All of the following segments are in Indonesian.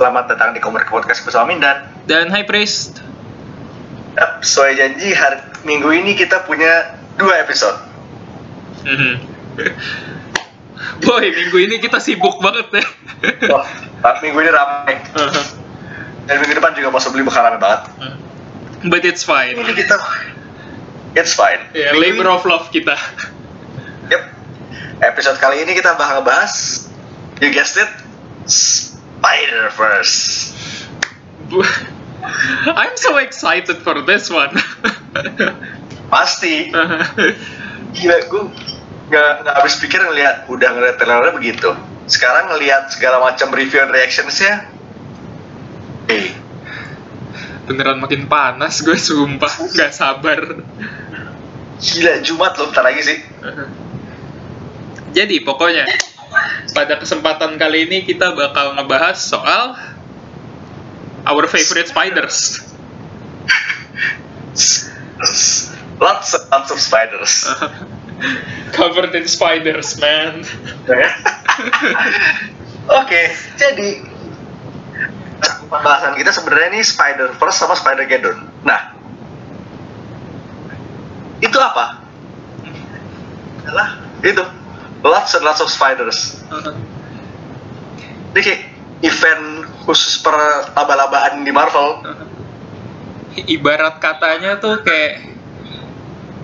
Selamat datang di Komik Podcast bersama Mindan. Dan High Priest. Yap, sesuai janji hari minggu ini kita punya dua episode. Mhm. Boy, minggu ini kita sibuk banget ya. Wah, minggu ini ramai. Dan minggu depan juga possibly bakal ramai banget. But it's fine. Ini kita It's fine. Minggu labor of love kita. ini- Yep. Episode kali ini kita bakal ngebahas You guessed it Spider-Verse I'm so excited for this one. Pasti. Gila, gue gak, gak habis pikir ngeliat Udah ngeliat trailernya begitu. Sekarang ngeliat segala macam review and reactionsnya Eh, Beneran makin panas gue sumpah, nggak sabar. Gila, Jumat loh, bentar lagi sih. Jadi pokoknya pada kesempatan kali ini kita bakal ngebahas soal our favorite spiders. Lots and lots of spiders Covered in spiders, man. Oke, jadi pembahasan kita sebenarnya ini Spider-Verse sama Spider-Geddon. Nah, itu apa? Adalah itu lots and lots of spiders. Ini kayak event khusus per laba-labaan di Marvel. Ibarat katanya tuh kayak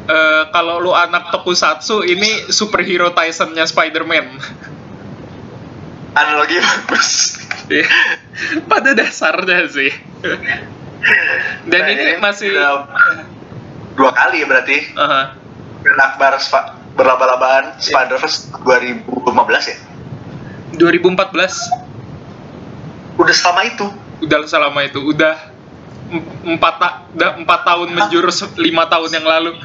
eh, kalau lu anak tokusatsu ini superhero Tyson-nya Spider-Man. Analogi bagus. Iya. Pada dasarnya sih. Dan Nah, ini masih udah dua kali ya berarti. Aha. Event akbar berlaba-labaan Spider-Verse 2015 ya. 2014 Udah selama itu. udah selama itu. Udah em- empat ta- udah empat tahun menjurus lima tahun yang lalu.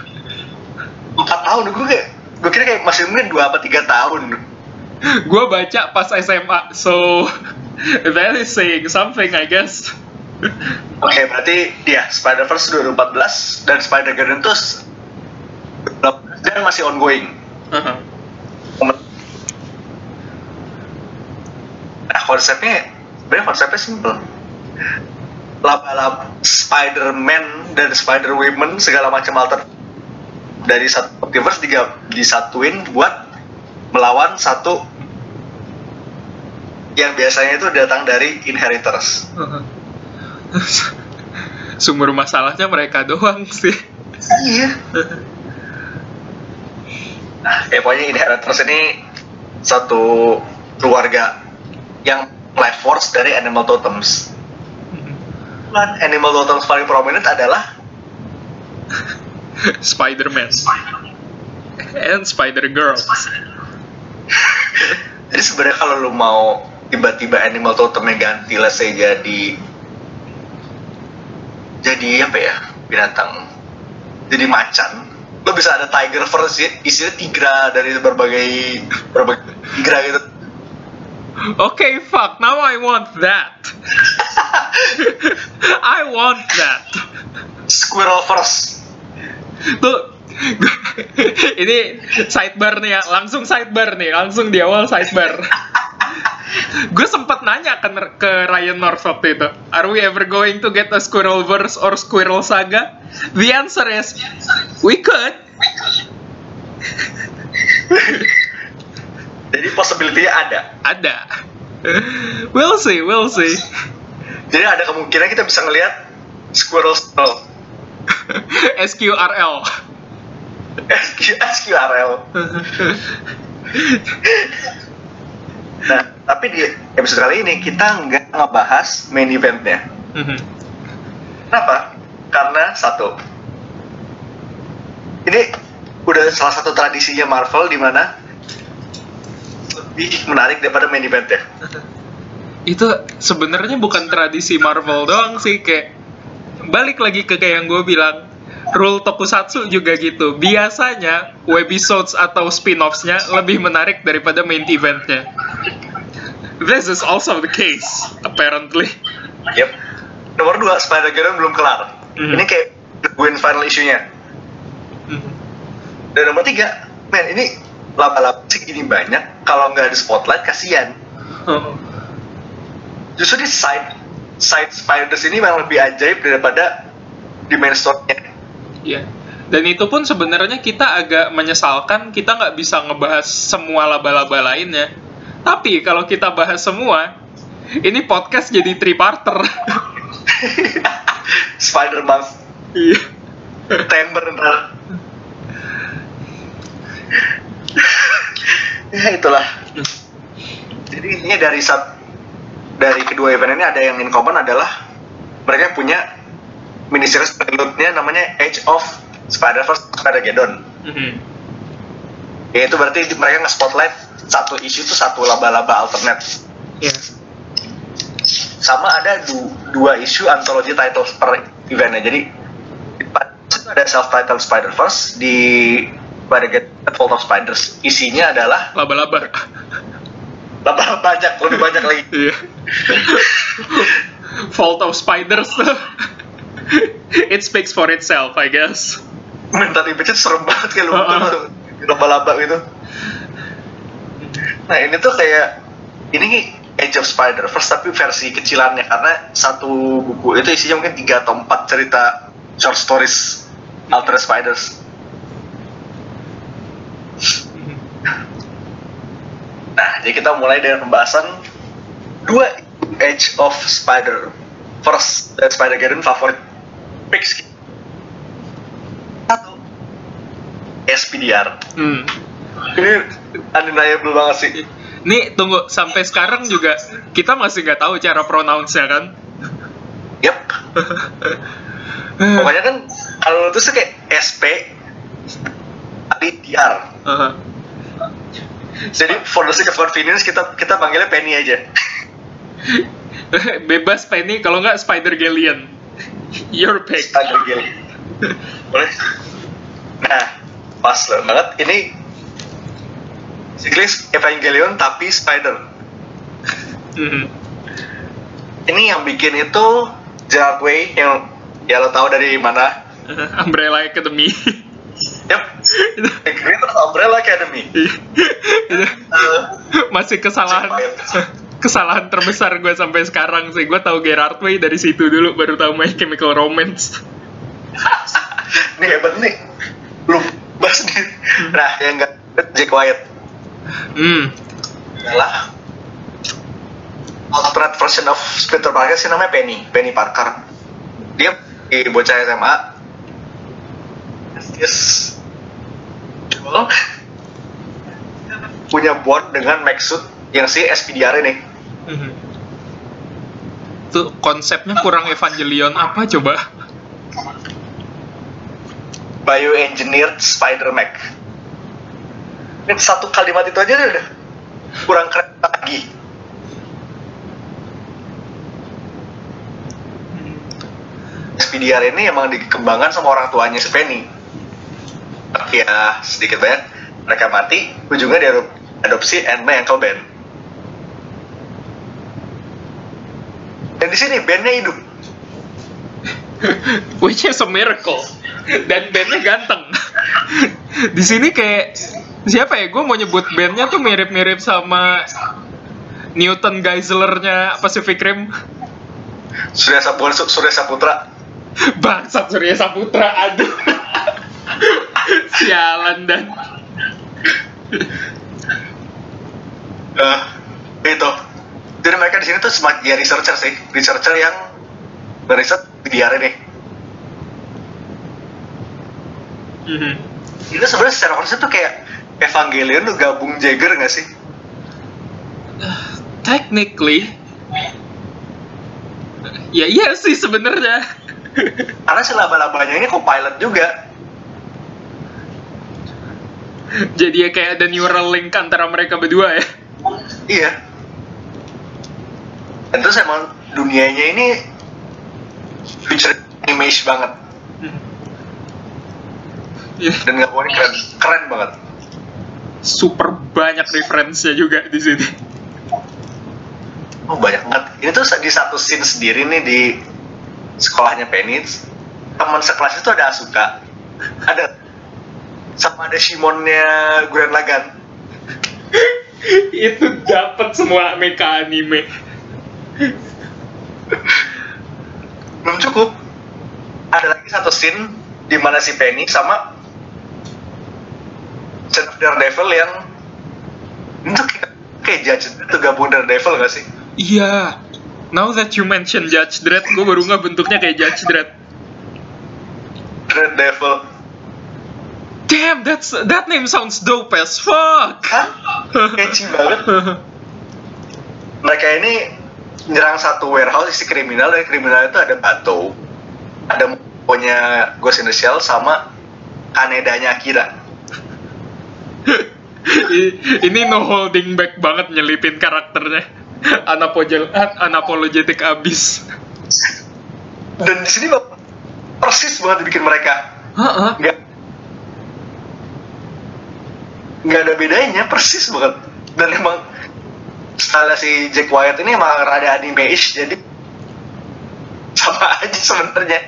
Empat tahun? Gue kayak gue kira kayak masih mungkin dua apa tiga tahun. Gue baca pas SMA so that is saying something I guess. Oke berarti dia Spider Verse 2014 dan Spider Geddon tuh s- dan masih ongoing Aha. nah konsepnya sebenarnya konsepnya simple laba-laba Spider-Man dan Spider-Woman segala macam alter dari satu multiverse diga- disatuin buat melawan satu yang biasanya itu datang dari inheritors Aha. sumber masalahnya mereka doang sih Iya. Nah, ya pokoknya Inheritors ini satu keluarga yang life force dari animal totems. Dan animal totems paling prominent adalah Spider-Man. And Spider-Girl. Jadi sebenarnya kalau lu mau tiba-tiba animal totemnya ganti lah saya jadi jadi apa ya binatang jadi macan lo bisa ada tiger verse isinya tigra dari berbagai berbagai tigra gitu Okay, fuck. Now I want that. I want that. squirrel verse Tuh. ini sidebar nih ya, langsung sidebar nih, langsung di awal sidebar. Gue sempet nanya ke, ke Ryan North waktu itu, are we ever going to get a Squirrel Verse or Squirrel Saga? The answer is, we could. jadi possibility-nya ada Ada. We'll see, we'll see. Jadi ada kemungkinan kita bisa ngelihat squirrel squirrel SQRL. SQ, SQRL. Nah, tapi di episode kali ini kita nggak ngebahas main eventnya. Mhm. Kenapa? Karena satu, ini udah salah satu tradisinya Marvel di mana lebih menarik daripada main eventnya. itu sebenarnya bukan tradisi Marvel doang sih kayak balik lagi ke kayak yang gue bilang rule tokusatsu juga gitu biasanya webisodes atau spin-offsnya lebih menarik daripada main eventnya this is also the case apparently Yep. Nomor dua, Spider-Gwen belum kelar. Mhm. Ini kayak nungguin final issue-nya. Mhm. Dan nomor tiga, men ini laba-laba segini banyak kalau nggak ada spotlight kasihan Oh. justru di side side spiders ini memang lebih ajaib daripada di main story-nya Iya. Dan itu pun sebenarnya kita agak menyesalkan kita nggak bisa ngebahas semua laba-laba lainnya. Tapi kalau kita bahas semua, ini podcast jadi triparter. Spider Month Iya. September ntar ya itulah jadi intinya dari sat dari kedua event ini ada yang in common adalah mereka punya mini series prelude-nya namanya Age of Spider-Verse Spider-Geddon Mhm. yaitu berarti di- mereka nge-spotlight satu isu itu satu laba-laba alternate Iya. sama ada du- dua isu anthology titles per eventnya jadi di part itu ada self-titled Spider-Verse di Spider-Geddon Vault of Spiders isinya adalah Laba-laba. laba banyak lebih banyak lagi Iya. Fault of Spiders. It speaks for itself, I guess. minta dibaca serem banget kayak lu Uh-uh. laba-laba gitu nah ini tuh kayak ini Age of Spider-Verse tapi versi kecilannya karena satu buku itu isinya mungkin tiga atau empat cerita short stories alternate spiders Nah, jadi kita mulai dengan pembahasan dua Age of Spider First dan Spider Geddon favorit picks. Satu SPDR. Hmm. Ini undeniable banget sih. Nih tunggu sampai sekarang juga kita masih nggak tahu cara pronounce-nya kan? Yep. Pokoknya kan kalau itu sih kayak SP tapi DR. Jadi for the sake of convenience kita kita panggilnya Penny aja. Bebas Penny kalau nggak Spider Galleon. Your pick. Spider Gale. Boleh? Nah, pas banget. Ini basically Evangelion tapi Spider. Mhm. Ini yang bikin itu Gerard Way yang ya lo tahu dari mana? Uh, Umbrella Academy. The Greater Umbrella Academy. Iya. Itu Uh, Masih kesalahan kesalahan terbesar gue sampai sekarang sih. Gue tahu Gerard Way dari situ dulu baru tahu My Chemical Romance. ini hebat nih. Belum bahas nih. Nah, yang enggak Jack White Hmm. adalah alternate version of Peter Parker sih namanya Penny, Penny Parker. Dia di bocah SMA. Yes. punya bond dengan Maxud yang si SPDR ini. Mhm. Tuh konsepnya kurang Evangelion apa coba? Bioengineered Spider Mac. Satu kalimat itu aja udah kurang keren lagi. SPDR ini emang dikembangkan sama orang tuanya si Penny. Tapi ya sedikit banyak mereka mati, ujungnya dia adopsi Ant Man Uncle Ben. Dan di sini bandnya hidup. Which is a miracle. Dan bandnya ganteng. Di sini kayak siapa ya? Gue mau nyebut bandnya tuh mirip-mirip sama Newton Geislernya Pacific Rim. Surya Saputra, Surya Saputra. Bangsat Surya Saputra, aduh. Sialan dan Eh, itu. Jadi mereka di sini tuh semacam ya researcher sih, researcher yang ngeriset biar ini. Mhm. Ini sebenarnya secara konsep tuh kayak Evangelion tuh gabung Jagger nggak sih? technically ya iya sih sebenarnya. Karena si laba-labanya ini co-pilot juga. Jadi ya kayak ada neural link antara mereka berdua ya. Iya. Dan terus emang dunianya ini future image banget Ya, dan nggak keren keren banget. Super banyak referensinya juga di sini. Oh banyak banget. Ini tuh di satu scene sendiri nih di sekolahnya Penny. Teman sekelas itu ada Asuka, ada sama ada Shimonnya Gurren Lagann. itu dapat semua mecha anime belum cukup ada lagi satu scene di mana si Penny sama Of Daredevil yang itu kayak, kayak Judge itu gabung Daredevil gak sih? iya. Now that you mention Judge Dredd gue baru nggak bentuknya kayak Judge Dredd. Daredevil. Damn that's that name sounds dope as fuck? Catchy banget. Mereka ini nyerang satu warehouse isi kriminal dan kriminal itu ada Bato ada punya Ghost in the Shell sama Kanedanya Akira ini no holding back banget nyelipin karakternya. Anapogel, anapologetic abis dan di sini persis banget dibikin mereka. Nggak nggak ada bedanya persis banget. Dan emang style si Jack Wyatt ini emang rada anime-ish jadi sama aja sebenarnya.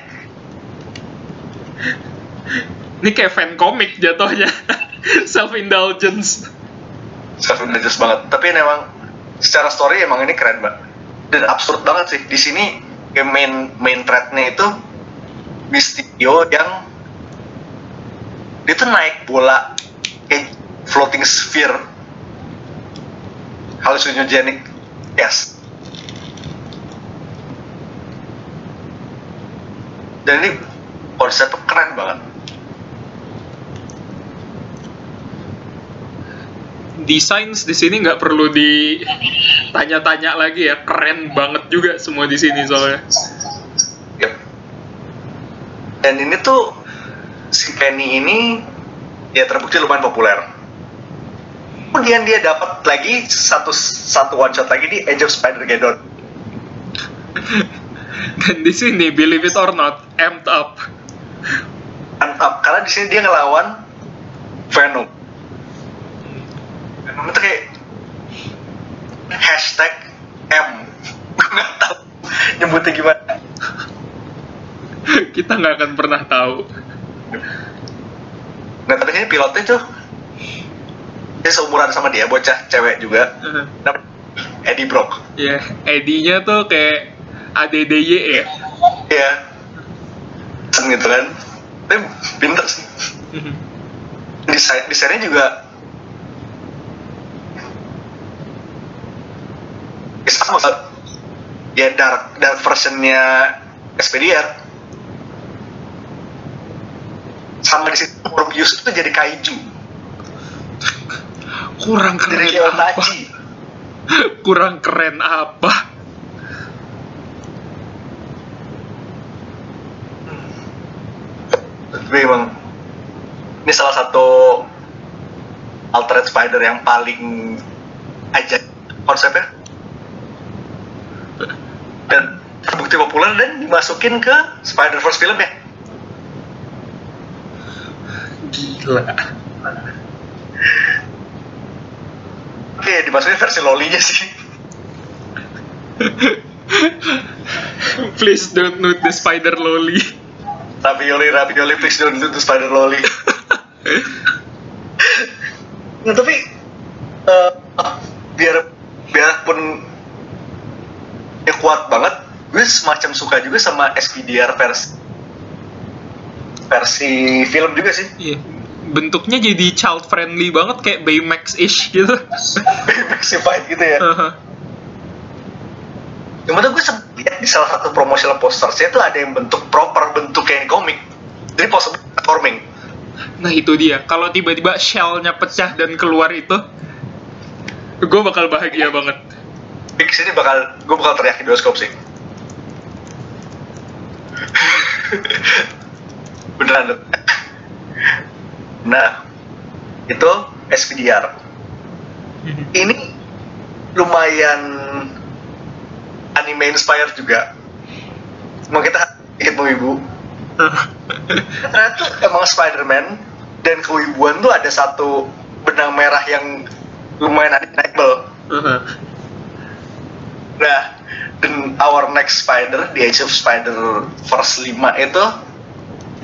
Ini kayak fan komik jatuhnya. Self indulgence. self indulgence banget. Tapi ini emang secara story emang ini keren banget dan absurd banget sih. Di sini main main threadnya itu Mysterio yang dia tuh naik bola kayak floating sphere. Hallucinogenic. Yes. Dan ini konsepnya keren banget Desain di sini nggak perlu ditanya-tanya lagi ya, keren banget juga semua di sini soalnya. Yep. Dan ini tuh si Kenny ini ya terbukti lumayan populer. Kemudian dia dapat lagi satu satu one shot lagi di Age of Spider-Geddon. Dan di sini, believe it or not, amped up. Mantap, karena di sini dia ngelawan Venom. Venom itu kayak hashtag M. Gue nggak tahu nyebutnya gimana. Kita nggak akan pernah tahu. Nah tapi ini pilotnya tuh dia seumuran sama dia, bocah cewek juga. Namanya Eddie Brock. Ya, Eddie-nya tuh kayak ADDY ya. Iya. Sen gitu kan. Tapi pinter sih. Desain desainnya juga Sama ya dark dark versionnya Expediar sama di situ Morbius itu jadi kaiju. Kurang jadi keren kayak apa? Kurang keren apa? tapi emang ini salah satu alternate spider yang paling aja konsepnya dan terbukti populer dan dimasukin ke Spider Verse film ya Gila. oke dimasukin versi lolinya sih Please don't nude the spider loli. ravioli ravioli please don't do the spider loli nah tapi eh, biar biarpun dia kuat banget gue semacam suka juga sama SPDR versi versi film juga sih Iya. Bentuknya jadi child friendly banget kayak Baymax-ish gitu. Maxi fight gitu ya cuma tuh gue lihat di salah satu promotional postersnya tuh ada yang bentuk proper bentuk kayak komik jadi possible transforming Nah itu dia. Kalau tiba-tiba shellnya pecah dan keluar itu, gue bakal bahagia banget. Di sini bakal gue bakal teriak di bioskop sih. Beneran tuh nah itu SPDR ini lumayan anime inspired juga. Mau kita sedikit ibu. Ternyata tuh emang Spider-Man dan kewibuan tuh ada satu benang merah yang lumayan undeniable Nah, dan our next Spider di Age of Spider Verse 5 itu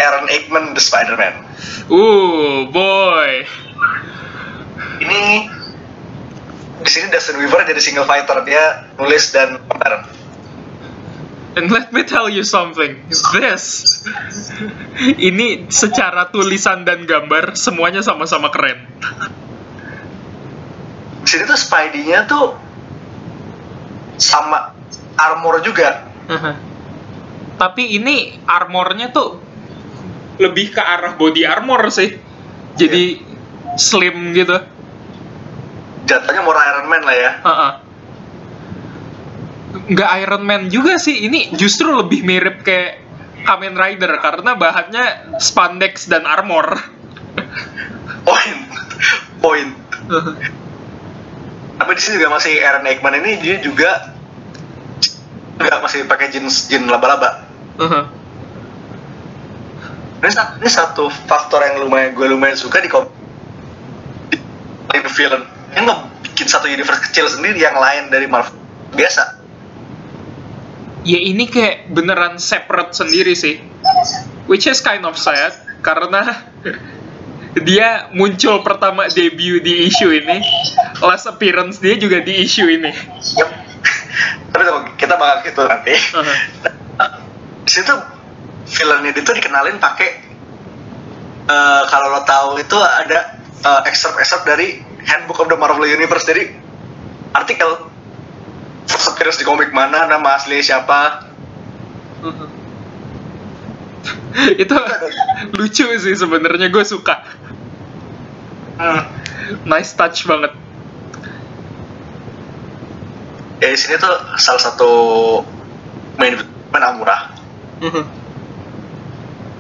Aaron Aikman the Spider-Man. uh, boy. Ini di sini Dustin Weaver jadi single fighter dia nulis dan gambar And let me tell you something, this ini secara tulisan dan gambar semuanya sama-sama keren. di sini tuh Spidey-nya tuh sama armor juga Tapi ini armornya tuh lebih ke arah body armor sih. Jadi slim gitu. jatuhnya more Iron Man lah ya Heeh. Nggak Iron Man juga sih, ini justru lebih mirip kayak Kamen Rider karena bahannya spandex dan armor. poin poin tapi di sini juga masih Aaron Eggman ini dia juga juga masih pakai jeans jin laba-laba. Heeh. ini, ini satu faktor yang lumayan gue lumayan suka di kom di di film. Yang ngebikin satu universe kecil sendiri yang lain dari Marvel. Biasa. Ya ini kayak beneran separate sendiri sih. Which is kind of sad karena dia muncul pertama debut di issue ini. Last appearance dia juga di issue ini. Yep. Tapi kita bakal gitu nanti. Di situ villainnya itu dikenalin pakai eh, kalau lo tahu itu ada eh, excerpt-excerpt dari Handbook of the Marvel Universe. Jadi artikel appearance di komik mana nama asli siapa. Itu lucu sih sebenarnya gue suka. Hmm. nice touch banget ya di sini tuh salah satu main main Amura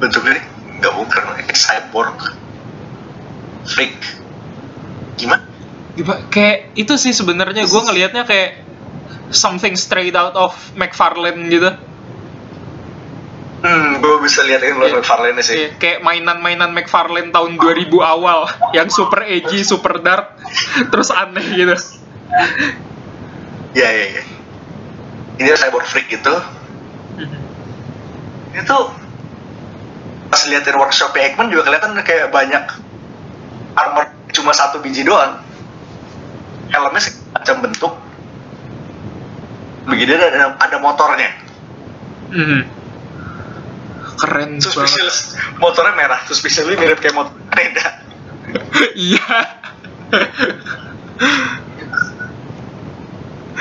bentuknya nggak bukan kayak cyborg freak. Gimana? Gimana- kayak itu sih sebenarnya gue ngelihatnya kayak something straight out of McFarlane gitu. Hmm gue bisa lihat ini yeah. McFarlane sih. Iya, kayak mainan-mainan McFarlane tahun 2000 awal yang super edgy, super dark, terus aneh gitu. Iya iya iya. Ini cyber freak gitu. Ini tuh pas liatin workshop Eggman juga kelihatan kayak banyak armor cuma satu biji doang. Helmnya macam bentuk. Begini ada ada motornya. Mhm. Keren Terus banget. motornya merah. Spesialis mirip kayak motor. Iya.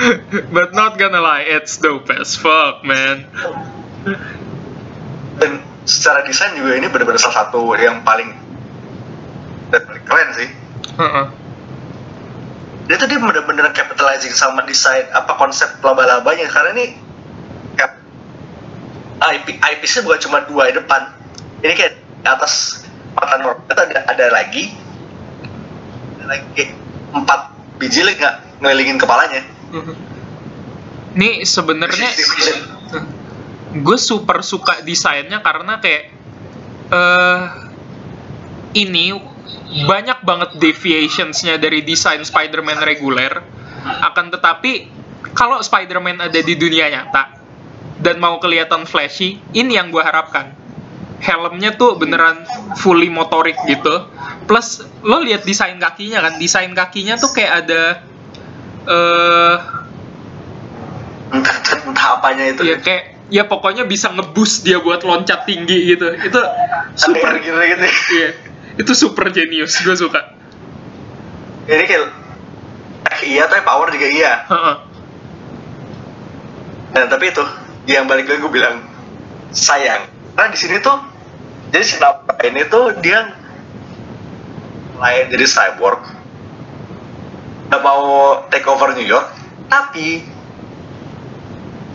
But not gonna lie, it's dope as fuck, man. Dan secara desain juga ini benar-benar salah satu yang paling dan keren sih. Heeh. dia tuh dia bener-bener capitalizing sama desain apa konsep laba-labanya karena ini kayak IP IP-nya bukan cuma dua di depan ini kayak di atas mata normal ada ada lagi ada lagi empat biji lagi nggak ngelilingin kepalanya Nih sebenarnya gue super suka desainnya karena kayak eh ini banyak banget deviationsnya dari desain Spider-Man reguler. Akan tetapi kalau Spider-Man ada di dunia nyata dan mau kelihatan flashy ini yang gue harapkan. Helmnya tuh beneran fully motorik gitu. Plus lo lihat desain kakinya kan? Desain kakinya tuh kayak ada eh entah, entah apanya itu ya kayak ya pokoknya bisa ngeboost dia buat loncat tinggi gitu itu super gitu gitu iya itu super genius gue suka ini kayak eh, iya tapi power juga iya Heeh. Nah, tapi itu yang balik lagi gue bilang sayang. Karena di sini tuh jadi si Napa ini tuh dia lain jadi cyborg. Udah mau take over New York, tapi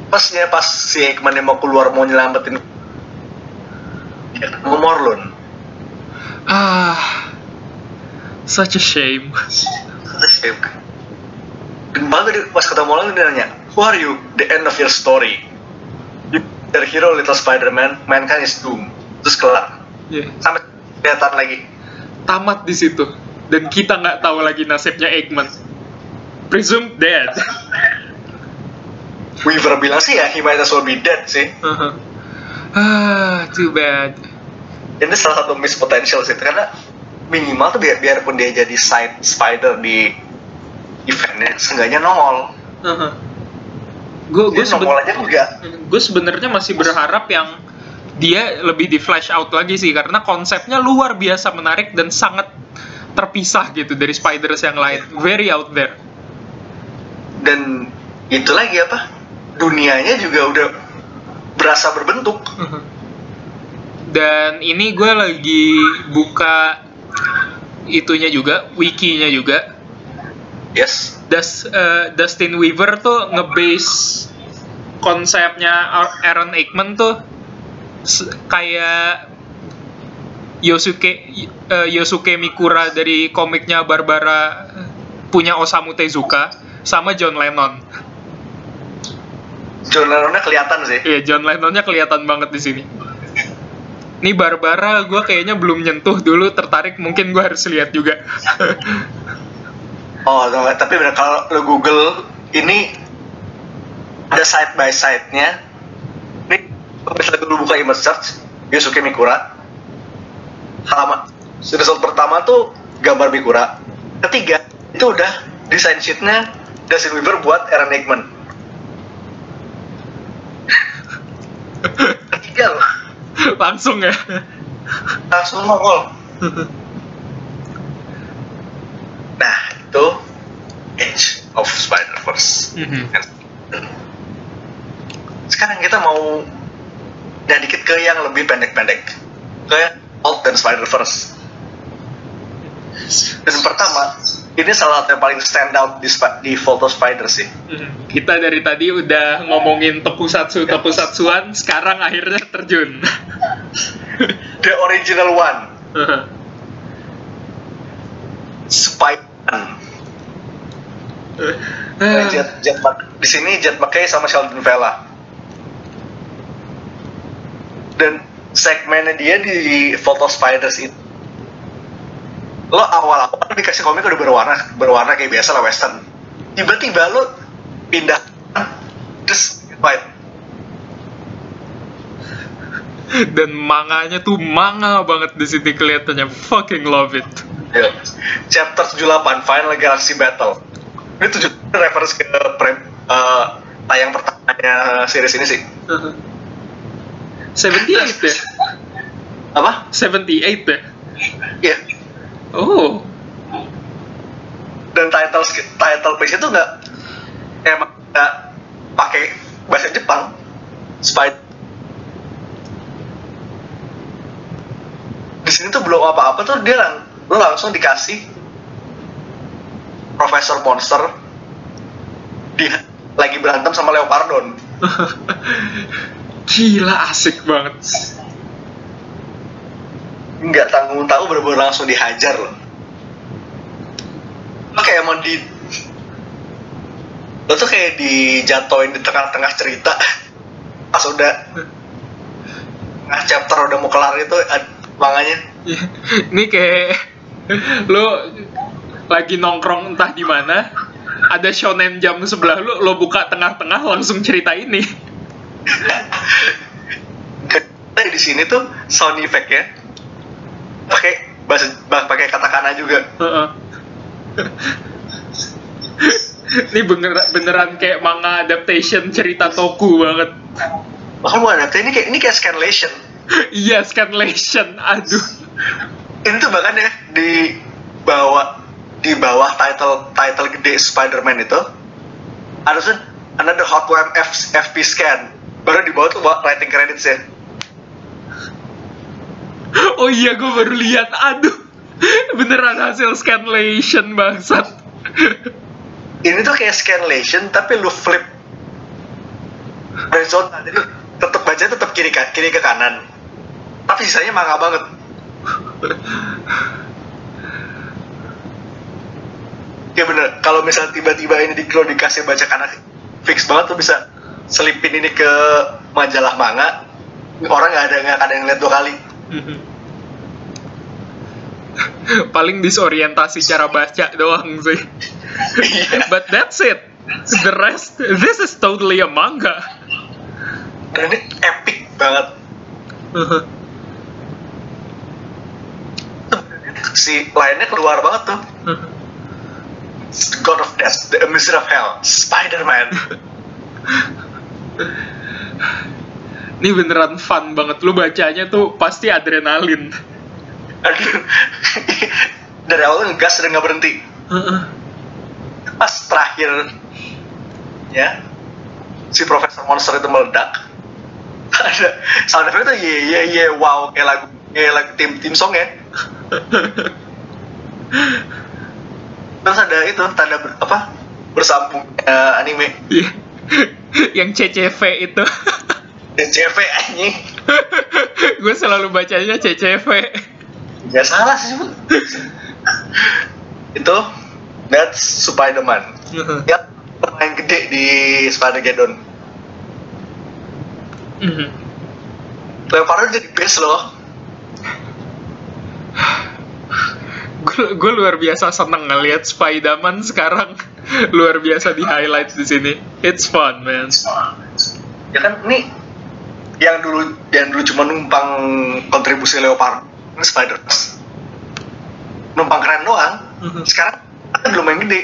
pasnya pas si Eggman yang mau keluar mau nyelamatin dia ketemu Morlun. ah such a shame Terus dia dan baru dia pas ketemu Morlun dia nanya, Who are you? The end of your story. You their hero Little Spider-Man, mankind is doomed. Terus kelar. Iya. sampai kelihatan lagi tamat di situ dan kita nggak tahu lagi nasibnya Eggman presumed dead. Weaver bilang sih ya he might as well be dead sih. Heeh. ah too bad. Ini salah satu miss potential sih karena minimal tuh biar biarpun dia jadi side spider di eventnya seenggaknya nongol. Gue gue nongol aja enggak gue sebenarnya masih berharap yang dia lebih di flash out lagi sih karena konsepnya luar biasa menarik dan sangat terpisah gitu dari spiders yang lain. Very out there dan itu lagi apa? Dunianya juga udah berasa berbentuk. Dan ini gue lagi buka itunya juga wikinya juga. Yes. Das, eh, Dustin Weaver tuh ngebase konsepnya Aaron Aikman tuh kayak Yosuke eh, Yosuke Mikura dari komiknya Barbara punya Osamu Tezuka sama John Lennon. John Lennonnya kelihatan sih Iya, John Lennonnya kelihatan banget di sini. Ini Barbara gue kayaknya belum nyentuh dulu tertarik mungkin gue harus lihat juga. oh tapi kalau lo Google ini ada side by side nya ini misalnya dulu buka image search Yosuke Mikura halaman result pertama tuh gambar Mikura ketiga itu udah desain sheetnya Dustin Weaver buat Aaron Aikman ketiga loh. Langsung ya. langsung nongol. Nah itu Age of Spider-Verse. Mhm. sekarang kita mau ya dikit ke yang lebih pendek-pendek. Ke Hulk dan Spider-Verse. Dan pertama ini salah satu yang paling stand out di, di Photo Spider sih. Mhm. Kita dari tadi udah ngomongin tokusatsu tokusatsuan, sekarang akhirnya terjun. the original one. Spider-Man. Jet, Jet Mac- di sini Jet McKay sama Sheldon Vela. Dan segmennya dia di Photo Spiders itu lo awal-awal dikasih komik udah berwarna berwarna kayak biasa lah western tiba-tiba lo pindah terus white Dan manganya tuh manga banget di sini kelihatannya. Fucking love it. Ya. chapter 78 Final Galaxy Battle ini tujuh reference ke pre, eh, tayang pertamanya series ini sih 78 ya? apa 78 ya? ya Oh. dan title title page itu nggak emang nggak pakai bahasa Jepang Spider di sini tuh belum apa-apa tuh dia lang lo langsung dikasih Profesor Monster dia lagi berantem sama Leopardon Gila asik banget. Nggak tanggung tanggung bener-bener langsung dihajar loh. Lo kayak mau di lo tuh kayak dijatoin di tengah-tengah cerita. Pas udah tengah chapter udah mau kelar itu ad- manganya. Ini kayak lo lagi nongkrong entah di mana, ada shonen jam sebelah lu, lo buka tengah-tengah langsung cerita ini. Di sini tuh sound effect ya pakai bahasa bah- pakai katakana juga ini bener, beneran kayak manga adaptation cerita toku banget. bahkan bukan adaptasi ini kayak ini kayak scanlation Iya, scanlation. Aduh. ini tuh bahkan ya di bawah di bawah title title gede Spider-Man itu ada tuh another hot web F, FP scan baru di bawah tuh writing credits ya Oh iya, gue baru lihat. Aduh. Beneran hasil scanlation bangsat. ini tuh kayak scanlation tapi lu flip horizontal jadi tetap baca tetap kiri kan kiri ke kanan tapi sisanya manga banget ya bener kalau misalnya tiba-tiba ini di kalau dikasih baca kanan fix banget tuh bisa selipin ini ke majalah manga orang nggak ada nggak ada yang lihat dua kali Paling disorientasi cara baca doang sih. But that's it. The rest, this is totally a manga. Dan ini epic banget si lainnya keluar banget tuh the god of death, the emissary of hell, Spider-Man. Ini beneran fun banget. Lu bacanya tuh pasti adrenalin. Aduh. Dari awal ngegas dan nggak berhenti. Heeh. Pas terakhir, ya, si Profesor Monster itu meledak. Ada sound effect tuh ye ye ye wow kayak lagu kayak lagu tim tim song ya. Terus ada itu tanda ber- apa bersambung eh, anime Iya. Yang CCV itu. dan CV anjing. gue selalu bacanya CCV. Ya salah sih itu that's Spider-Man. Ya pemain gede di Spider-Geddon. Mhm. Leonardo jadi best loh. gue luar biasa seneng ngeliat Spider-Man sekarang luar biasa di highlight di sini. It's fun, man. Ya kan ini yang dulu yang dulu cuma numpang kontribusi Leopard Spider numpang keren doang. Mhm. Sekarang kan belum main gede.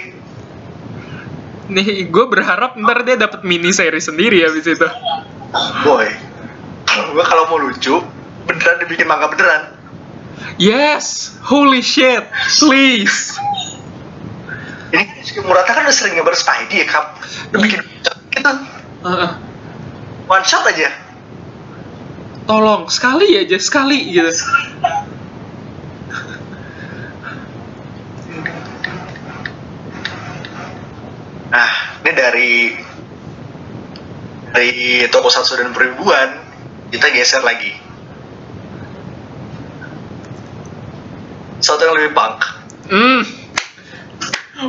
Nih, gue berharap ntar dia dapat mini seri sendiri habis itu. Boy, gue kalau mau lucu beneran dibikin manga beneran. Yes, holy shit, please. Ini Shiki Murata kan udah sering ngebar Spidey ya kap. Udah bikin gitu Heeh. one shot aja. tolong sekali aja sekali gitu. Nah, ini dari dari tokusatsu dan peribuan kita geser lagi. Satu yang lebih punk. Hmm.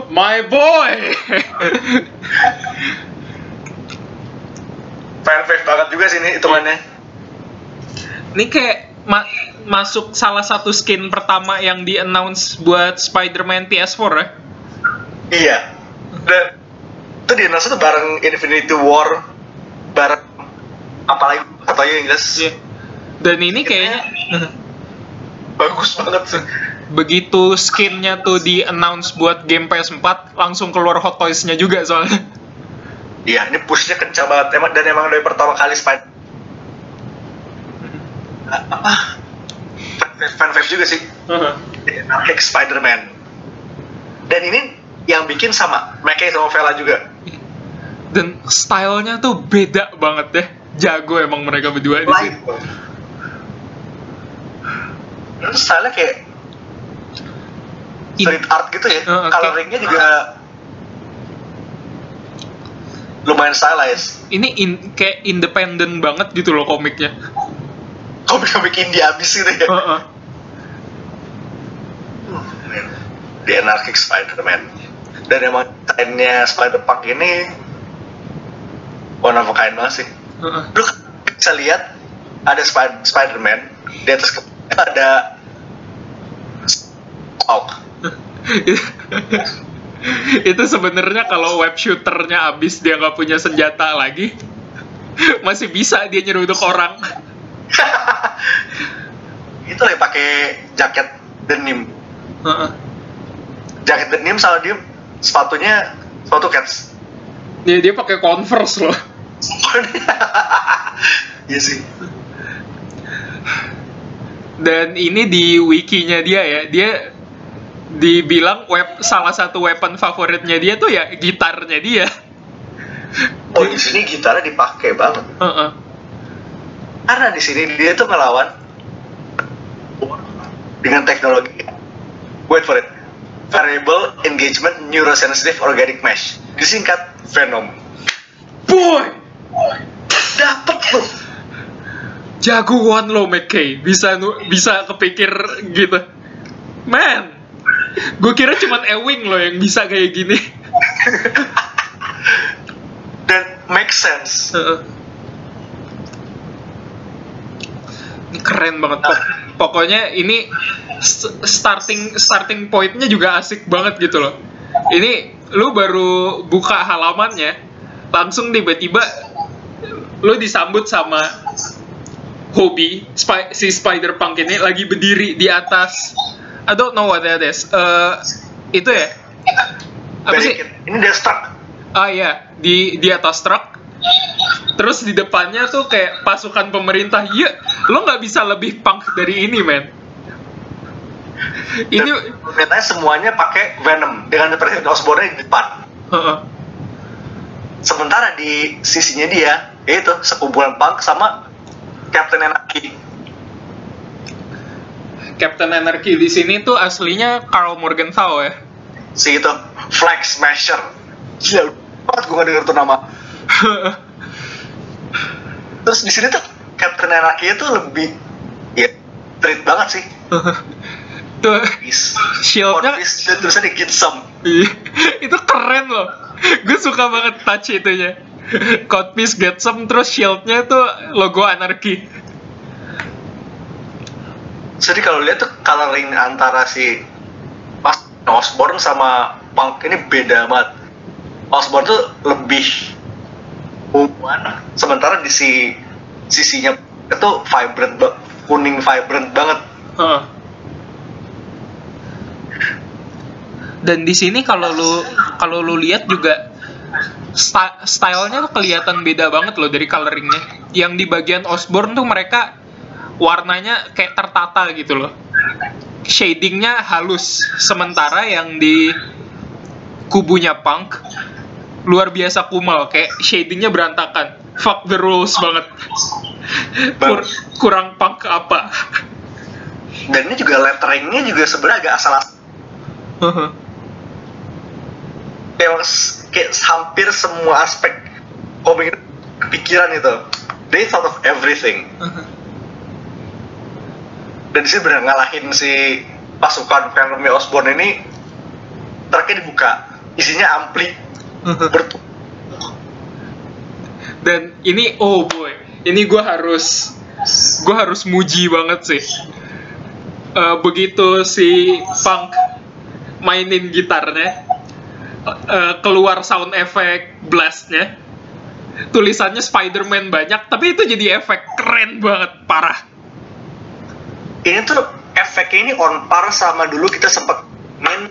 My boy. Fanfave banget juga sih ini hitungannya. Ini kayak ma- masuk salah satu skin pertama yang di announce buat Spider-Man PS4 ya. Iya. Dan itu di announce tuh bareng Infinity War, bareng apalagi katanya yang jelas Iya. Dan ini kayaknya bagus banget sih. begitu skinnya tuh di announce buat game PS4 langsung keluar Hot Toys-nya juga soalnya. Iya, ini pushnya kencang banget. Emang dan emang dari pertama kali Spider apa? Fan- juga sih. Anarchic Spider-Man. Dan ini yang bikin sama Mickey sama Vela juga. Dan stylenya tuh beda banget deh. Jago emang mereka berdua di sini. Live. Terus style kayak street art gitu ya. Uh, oke. Coloringnya juga lumayan stylized. Ini in- kayak independen banget gitu loh komiknya. Komik-komik indie abis gitu ya. Heeh. The Anarchic Spider-Man. Dan emang desainnya Spider-Punk ini one of a kind banget sih. Heeh. Lu kan bisa lihat ada Spi- Spider-Man di atas kepalanya ada Hulk. itu sebenarnya kalau web shooternya abis dia nggak punya senjata lagi masih bisa dia nyeruduk orang Itu lagi pakai jaket denim. Heeh. Jaket denim sama dia sepatunya sepatu cats. dia dia pakai converse loh Iya sih. dan ini di wikinya dia ya dia dibilang web salah satu weapon favoritnya dia tuh ya gitarnya dia Oh di sini gitarnya dipakai banget. Heeh. Karena di sini dia tuh ngelawan dengan teknologi wait for it variable engagement neurosensitive organic mesh. Disingkat Venom. Boy! Dapet lu. Jagoan lo McKay bisa bisa kepikir gitu. Man gue kira cuman Ewing lo yang bisa kayak gini. Dan make sense. Heeh. ini keren banget Pok- pokoknya ini starting starting pointnya juga asik banget gitu loh ini lu baru buka halamannya langsung tiba-tiba lu disambut sama Hobie Spi- si Spider Punk ini lagi berdiri di atas I don't know what that is Eh, itu ya Apa sih? Ini Deathstroke. Ah iya, di di atas truk. Terus di depannya tuh kayak pasukan pemerintah. Iya, lo nggak bisa lebih punk dari ini, men. Ini Ternyata semuanya pakai Venom dengan Presiden Osborn di depan. Sementara di sisinya dia, yaitu sekumpulan punk sama Captain Anarchy. Captain Anarchy di sini tuh aslinya Carl Morgenthau ya. Si itu Flag Smasher. Gila, banget gue gak denger tuh nama. Terus di sini tuh Captain Anarchy itu lebih ya street banget sih. tuh shieldnya tulisannya get some. Itu keren loh. Gue suka banget touch itunya. Code piece get some terus shieldnya tuh logo anarki. Jadi kalau lihat tuh coloring antara si pas Osborn sama Punk ini beda banget. Osborn tuh lebih unguan, sementara di si sisinya itu vibrant kuning vibrant banget. Heeh. Dan di sini kalau lu kalau lu lihat juga stylenya tuh kelihatan beda banget loh dari coloringnya. Yang di bagian Osborn tuh mereka warnanya kayak tertata gitu loh. Shadingnya halus, sementara yang di kubunya Punk luar biasa kumal, kayak shadingnya berantakan. Fuck the rules banget. Kur- kurang punk apa? Dan ini juga letteringnya juga sebenarnya agak asal kayak, kayak hampir semua aspek komik itu kepikiran itu. They thought of everything. dan di sini benar ngalahin si pasukan Venomnya Osborn ini truknya dibuka isinya ampli Dan ini oh boy, ini gue harus gue harus muji banget sih. Eh, begitu si Punk mainin gitarnya, eh, keluar sound effect blastnya, tulisannya Spider-Man banyak, tapi itu jadi efek keren banget, parah. ini tuh efeknya ini on par sama dulu kita sempat main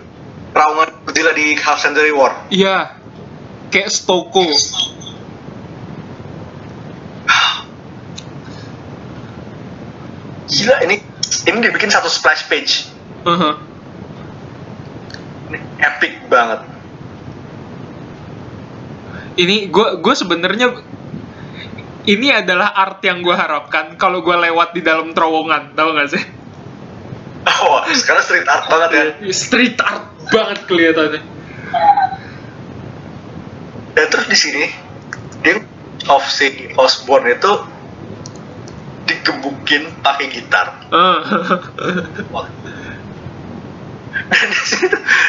Raungan Godzilla di Half Century War Iya, kayak Stoko. gila ini ini dibikin satu splash page. Heeh. ini epic banget. Ini gue gue sebenarnya ini adalah art yang gue harapkan kalau gue lewat di dalam terowongan tau gak sih? Oh sekarang street art banget ya. Street art banget kelihatannya dan terus di sini dia of si Osborn itu digebukin pakai gitar. Dan di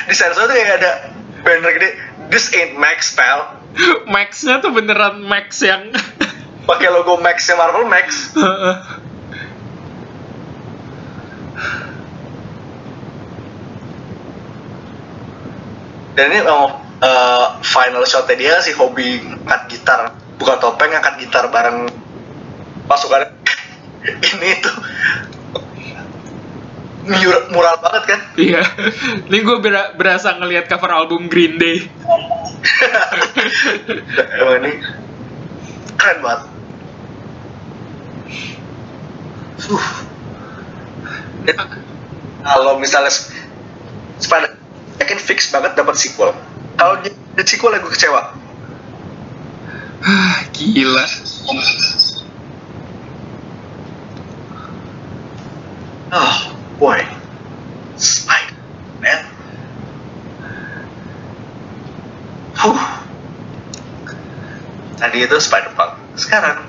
di sensor tuh kayak ada banner gede this ain't Max pal. Max-nya tuh beneran Max yang pakai logo Max nya Marvel Max. Dan ini memang uh, final shotnya dia si hobi ngangkat gitar buka topeng ngangkat gitar bareng pasukan ini tuh mur- mural banget kan iya ini gue berasa ngelihat cover album Green Day emang ini keren banget uh. kalau misalnya Sp- Spider yakin fix banget dapat sequel kalau dia ada sequel gue kecewa. Ah, gila. Oh boy. Spider Man. Huh. Tadi itu Spider Punk sekarang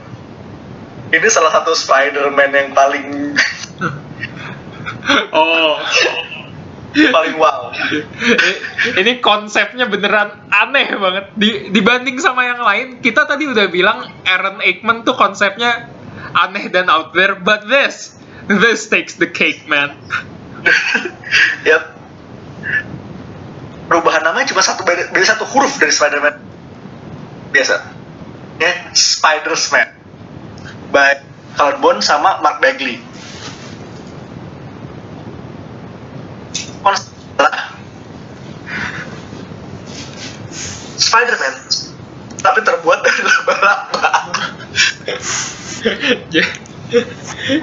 ini salah satu Spider-Man yang paling oh paling wow. Ini konsepnya beneran aneh banget. Di, dibanding sama yang lain kita tadi udah bilang Aaron Aikman tuh konsepnya aneh dan out there but this this takes the cake man. Ya perubahan namanya cuma satu beda satu huruf dari Spider-Man. Biasa. Ya Spider-Man. By Bond sama Mark Bagley Spider-Man. Tapi terbuat dari laba-laba.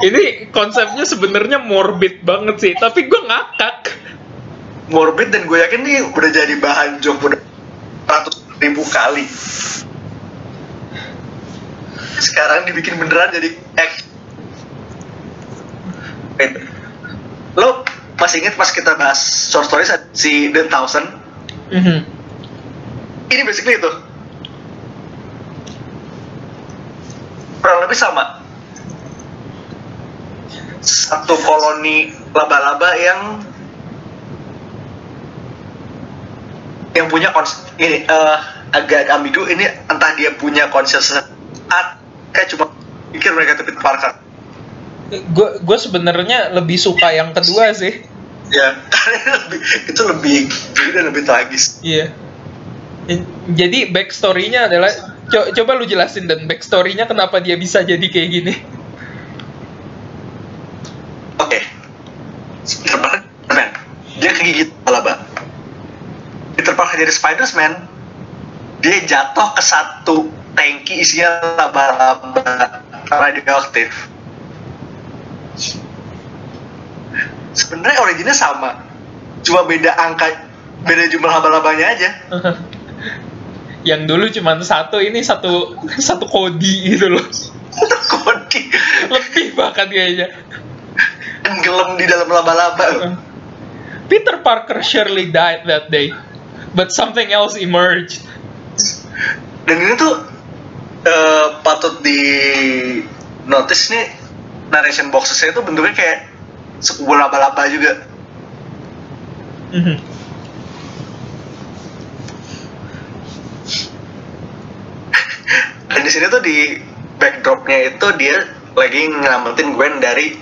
Ini konsepnya sebenarnya morbid banget sih tapi gue ngakak. Morbid dan gue yakin nih udah jadi bahan joke udah ratus ribu kali. Sekarang dibikin beneran jadi act lo masih inget pas kita bahas short stories si The Thousand Mhm. ini basically itu. Kurang lebih sama. Satu koloni laba-laba yang yang punya kons ini eh, agak ambigu. Ini entah dia punya consciousness kayak cuma pikir mereka itu Peter Parker gue gue sebenarnya lebih suka yang kedua sih ya karena lebih, itu lebih jadi dan lebih tragis. Iya. Jadi backstory-nya adalah co- coba lu jelasin dan backstory-nya kenapa dia bisa jadi kayak gini? Oke. Peter Parker man dia kegigit laba Peter Parker jadi Spider-Man. Dia jatuh ke satu tangki isinya laba-laba radioaktif sebenarnya originnya sama. Cuma beda angka beda jumlah laba-labanya aja. Yang dulu cuma satu ini satu satu kodi gitu loh. Kodi. Lebih bahkan kayaknya. Tenggelam di dalam laba-laba. Peter Parker surely died that day but something else emerged. Dan ini tuh eh, patut di notice nih narration boxesnya itu bentuknya kayak sebuah laba-laba juga. Mhm. dan di sini tuh di backdropnya itu dia lagi nyelamatin Gwen dari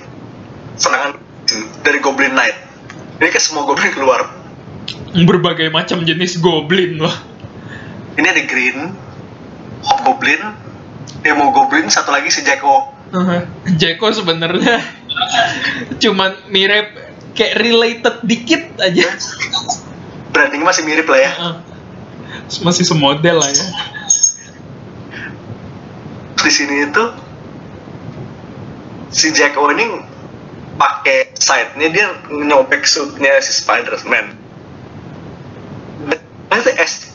serangan dari Goblin Knight. Ini kan semua Goblin keluar. Berbagai macam jenis goblin loh ini ada Green Hobgoblin Demo Goblin satu lagi si Jacko. Jeko sebenarnya cuman mirip kayak related dikit aja branding masih mirip lah ya masih semodel lah ya di sini itu si Jacko ini pakai side-nya dia nyobek suitnya si Spider-Man. As,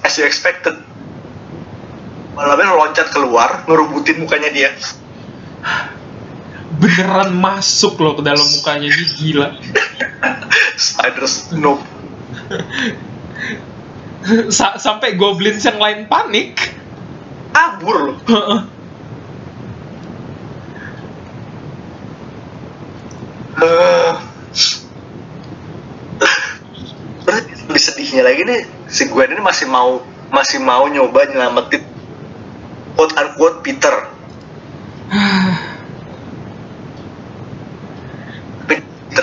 as you expected. Malah loncat keluar, ngerubutin mukanya dia. Beneran masuk loh ke dalam mukanya dia gila. Spider Snoop. Sa- sampai goblins yang lain panik. Kabur loh. Eh, lebih sedihnya lagi nih si Gwen ini masih mau masih mau nyoba nyelamatin quote unquote Peter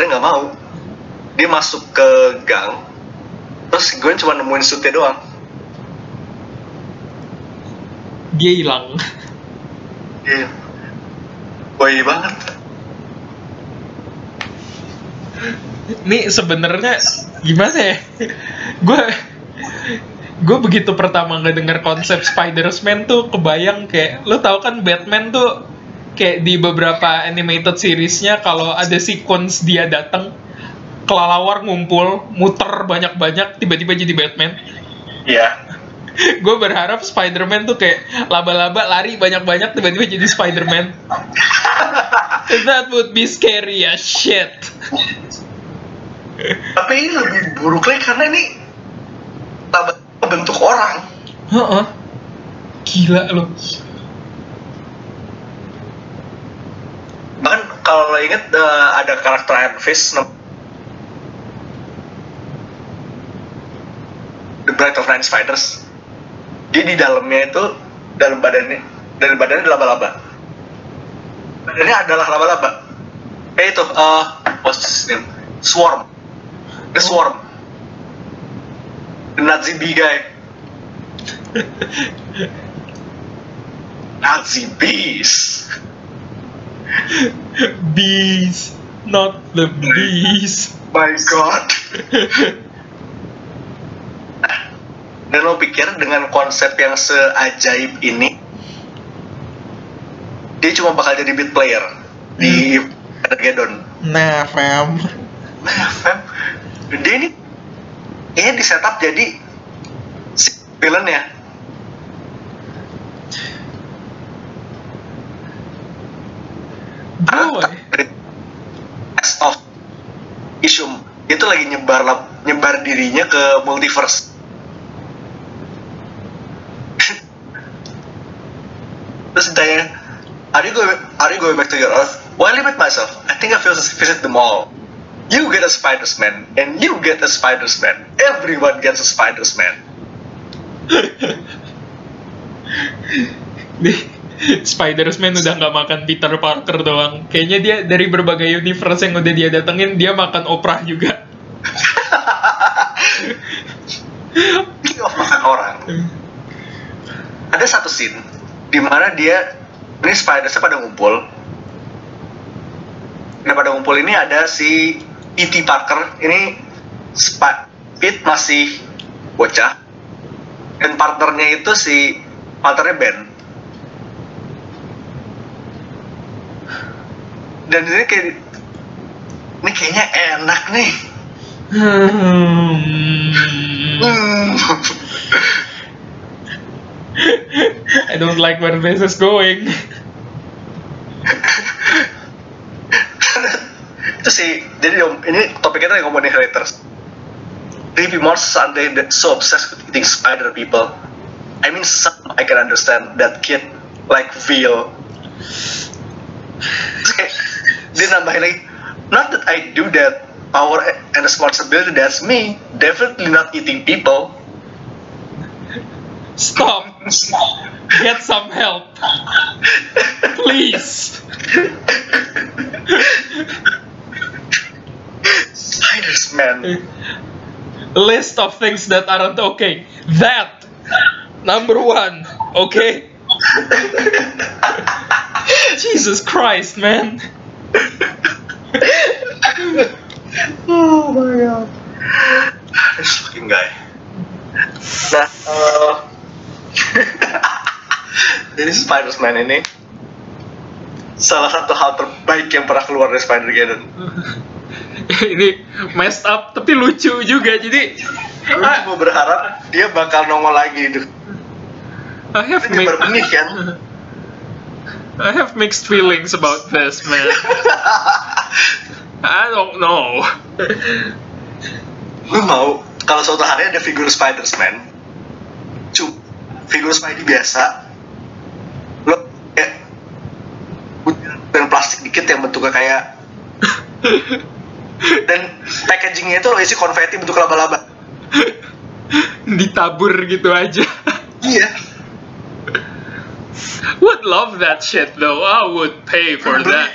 Peter nggak mau. Dia masuk ke gang terus Gwen cuma nemuin suitnya doang. Dia hilang. Dia boy banget. Nih sebenarnya gimana ya? Gue gue begitu pertama ngedenger konsep Spider-Man tuh kebayang kayak lo tau kan Batman tuh kayak di beberapa animated seriesnya kalau ada sequence dia datang kelalawar ngumpul muter banyak-banyak tiba-tiba jadi Batman. Iya. Gue berharap Spider-Man tuh kayak laba-laba lari banyak-banyak tiba-tiba jadi Spider-Man. That would be scary as shit. Tapi ini lebih buruk lagi karena ini bentuk orang. Heeh. Gila loh. Bahkan kalau lo inget eh, ada karakter Iron Fist The Bride of Nine Spiders. Dia di dalamnya itu dalam badannya dalam badannya ada laba-laba. Badannya adalah laba-laba. Kayak itu eh what's his name? Swarm. The Swarm. The Nazi bee guy. Nazi bees Bees, not the bees. my god. Dan lo pikir dengan konsep yang seajaib ini dia cuma bakal jadi beat player di Armageddon. Nah, fam. nah fam. Dia ini kayaknya di setup jadi villain ya Boy. As of Isum itu lagi nyebar nyebar dirinya ke multiverse. Terus ditanya are you going are you going back to your earth? I limit myself. I think I will visit them all. You get a Spider-Man and you get a Spider-Man. Everyone gets a Spider-Man. Nih, Spider-Man udah nggak makan Peter Parker doang. Kayaknya dia dari berbagai universe yang udah dia datengin, dia makan Oprah juga. Of makan orang ada satu scene di mana dia ini Spider pada ngumpul nah pada ngumpul ini ada si E.T. Parker ini Sp- Pete masih bocah dan partnernya itu si partnernya Ben dan ini kayak ini kayaknya enak nih Hmm. Hmm. I don't like where this is going. itu sih jadi om- ini topiknya tuh ngomongin haters monsters are they that so obsessed with eating spider people I mean some I can understand that kid like dia nambahin lagi not that I do that power and responsibility that's me definitely not eating people Stop. stop Get some help. Please. spiders man List of things that aren't okay. That. Number one. Okay? Jesus Christ, man. Oh my god. This fucking guy. Nah eh, jadi Spider-Man ini salah satu hal terbaik yang pernah keluar dari Spider-Geddon Ini messed up tapi lucu juga. Jadi Lu I, cuma berharap dia bakal nongol lagi itu I have berbenih kan I have mixed feelings about this, man. I don't know. lu mau kalau suatu hari ada figur Spider-Man cu figur Spidey biasa lo kayak dan plastik dikit yang bentuknya kayak dan packagingnya itu lo isi konfeti bentuk laba-laba Ditabur gitu aja. iya Would love that shit though. I would pay for that.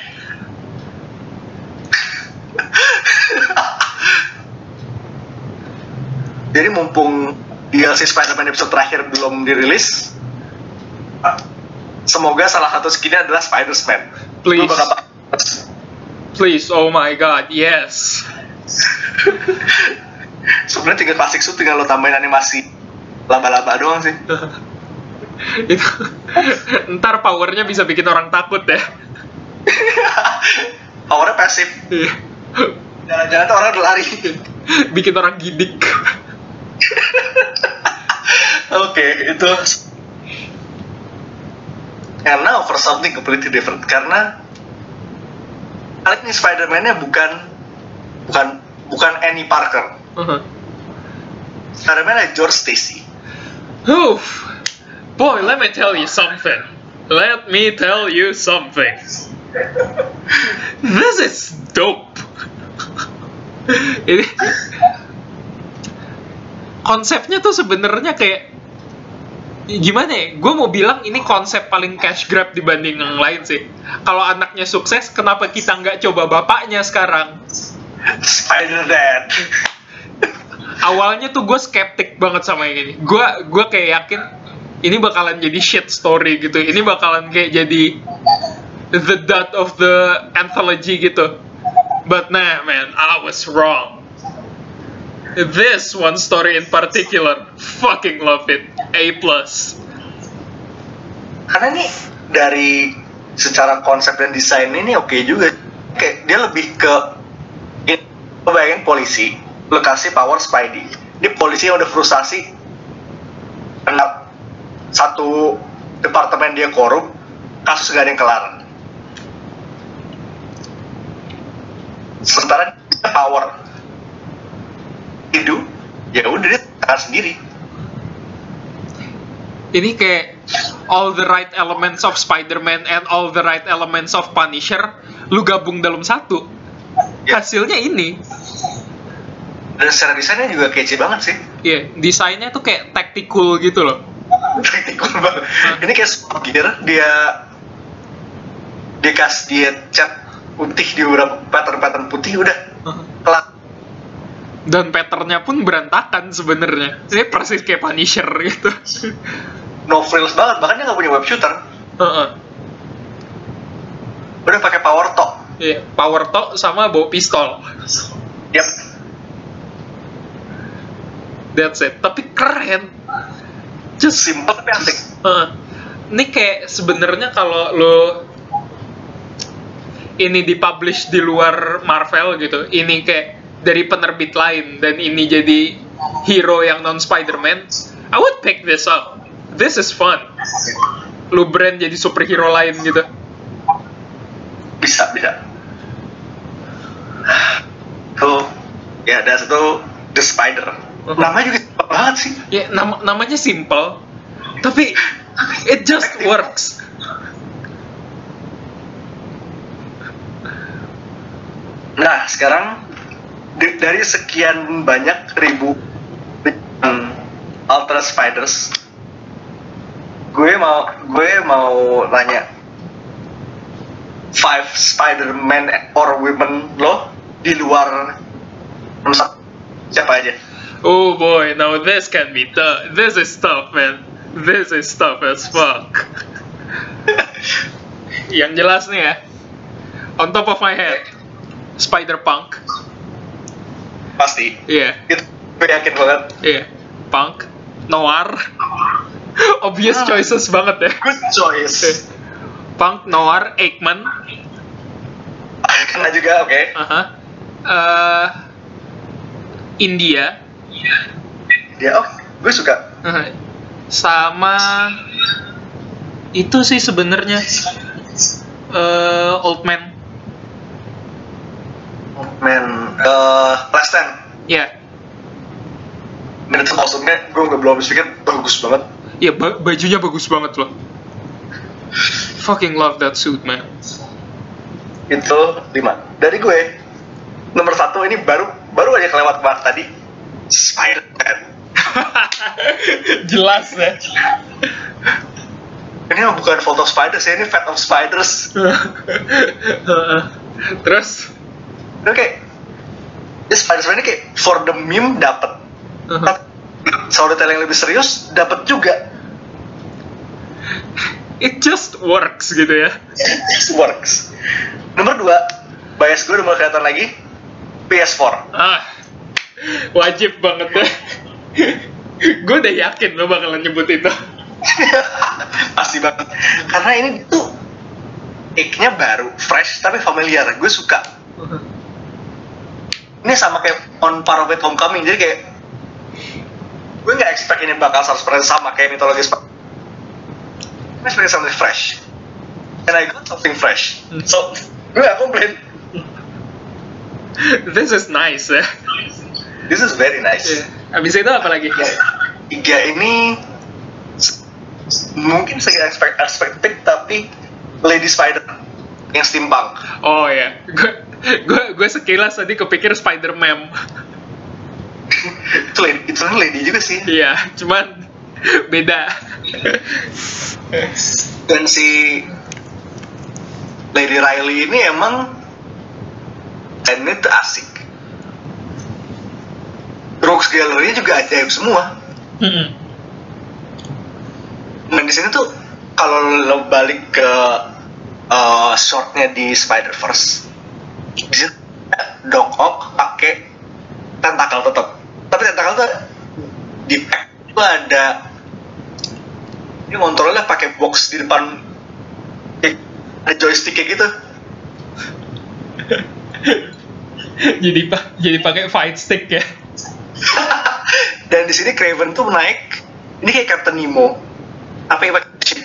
jadi mumpung DLC Spider-Man episode terakhir belum dirilis semoga salah satu skinnya adalah Spider-Man Please. Please, oh my god, yes. sebenarnya tinggal plastik suit tinggal lo tambahin animasi laba-laba doang sih Itu ntar powernya bisa bikin orang takut ya. powernya pasif Iya. jalan-jalan tuh orang lari bikin orang gidik. oke itu and now for something completely different karena kali ini Spider-Man-nya bukan bukan bukan Annie Parker Uh-huh. Spider-Man-nya George Stacy Oof. Boy, let me tell you something. Let me tell you something. This is dope. Ini konsepnya tuh sebenarnya kayak gimana ya? Gue mau bilang ini konsep paling cash grab dibanding yang lain sih. Kalau anaknya sukses, kenapa kita nggak coba bapaknya sekarang? Spider-Man awalnya tuh gue skeptik banget sama yang ini. Gue gue kayak yakin ini bakalan jadi shit story gitu. Ini bakalan kayak jadi the dot of the anthology gitu. But nah man, I was wrong. This one story in particular, fucking love it. A plus. karena nih dari secara konsep dan desain ini oke juga kayak dia lebih ke ini lo polisi lo kasih power Spidey ini polisi yang udah frustasi satu departemen dia korup kasus gak ada yang kelar sementara dia power hidup ya udah dia tangan sendiri Ini kayak all the right elements of Spider-Man and all the right elements of Punisher lu gabung dalam satu. Ya. Hasilnya ini. dan secara desainnya juga kece banget sih Iya, desainnya tuh kayak tactical gitu loh. Banget. Ini kayak Gear, dia dia kasih dia cat putih di beberapa pattern-pattern putih udah kelak. Dan patternnya pun berantakan sebenarnya. Ini persis kayak Punisher gitu. No frills banget, bahkan dia nggak punya web shooter. Heeh. Udah pakai power top. Iya, power to sama bawa pistol. Yap. That's it. Tapi keren. Just Simple tapi asik. Heeh. ini kayak sebenarnya kalau lo ini dipublish di luar Marvel gitu, ini kayak dari penerbit lain dan ini jadi hero yang non Spider-Man, I would pick this up. This is fun. Lu brand jadi superhero lain gitu. Bisa, bisa. Tuh, ya dan itu The Spider. Namanya juga simple banget sih. Ya nama namanya simple, tapi it just works. Nah, sekarang dari sekian banyak ribu Ultra Spiders, gue mau gue mau nanya five Spider-Man or women lo di luar siapa aja? Oh boy, now this can be tough. This is tough, man. This is tough as fuck. Yang jelas nih ya, on top of my head, Spider Punk, Pasti. iya, Itu gue yakin banget. iya, Punk, Noir, obvious Ah. choices banget ya. Good choice. Punk, Noir, Eggman, Kena juga, oke. aha, Eh, India, Dia, oh, gue suka. aha, sama itu sih sebenarnya eh, Old Man. Man, eh, last stand. Ya, Dan itu kostumnya gue nggak belum pikir bagus banget. ya ba- bajunya bagus banget loh. Fucking love that suit, man. Itu lima. Dari gue, nomor satu ini baru baru aja kelewat banget tadi. Spider-Man. Jelas ya. Ini bukan foto spider sih, ini Fat of Spiders. Terus, Ini kayak, ya Spider-Man ini kayak for the meme dapet. Tapi storytelling yang lebih serius dapet juga. it just works gitu ya. It works. Nomor dua, bias gue udah mulai kelihatan lagi. PS4. Ah, wajib banget ya. Gue udah yakin lo bakalan nyebut itu. Pasti banget. Karena ini tuh take-nya baru, fresh tapi familiar. Gue suka. Ini sama kayak on par with Homecoming. Jadi kayak gue nggak expect ini bakal 100% sama kayak mitologi Sp- Ini sebagai something fresh. And I got something fresh. So, gue gak komplain. This is nice ya. This is very nice. Abis itu apa lagi? Tiga ini mungkin saya expect expected tapi Lady Spider yang steampunk. Oh ya, gue gue gue sekilas tadi kepikir Spider-Man. itu lady, itu lady juga sih. Iya, cuman beda. Dan si Lady Riley ini emang ini tuh asik. Rogues Gallery juga ajaib semua. Mm-mm. Nah di sini tuh kalau lo balik ke uh, shortnya di Spider Verse, di situ Doc Ock pakai tentakel tetap, tapi tentakel tuh di pack itu ada ini kontrolnya pakai box di depan ada joystick kayak gitu jadi pak jadi pakai fight stick ya dan di sini Craven tuh naik ini kayak Captain Nemo pakai chip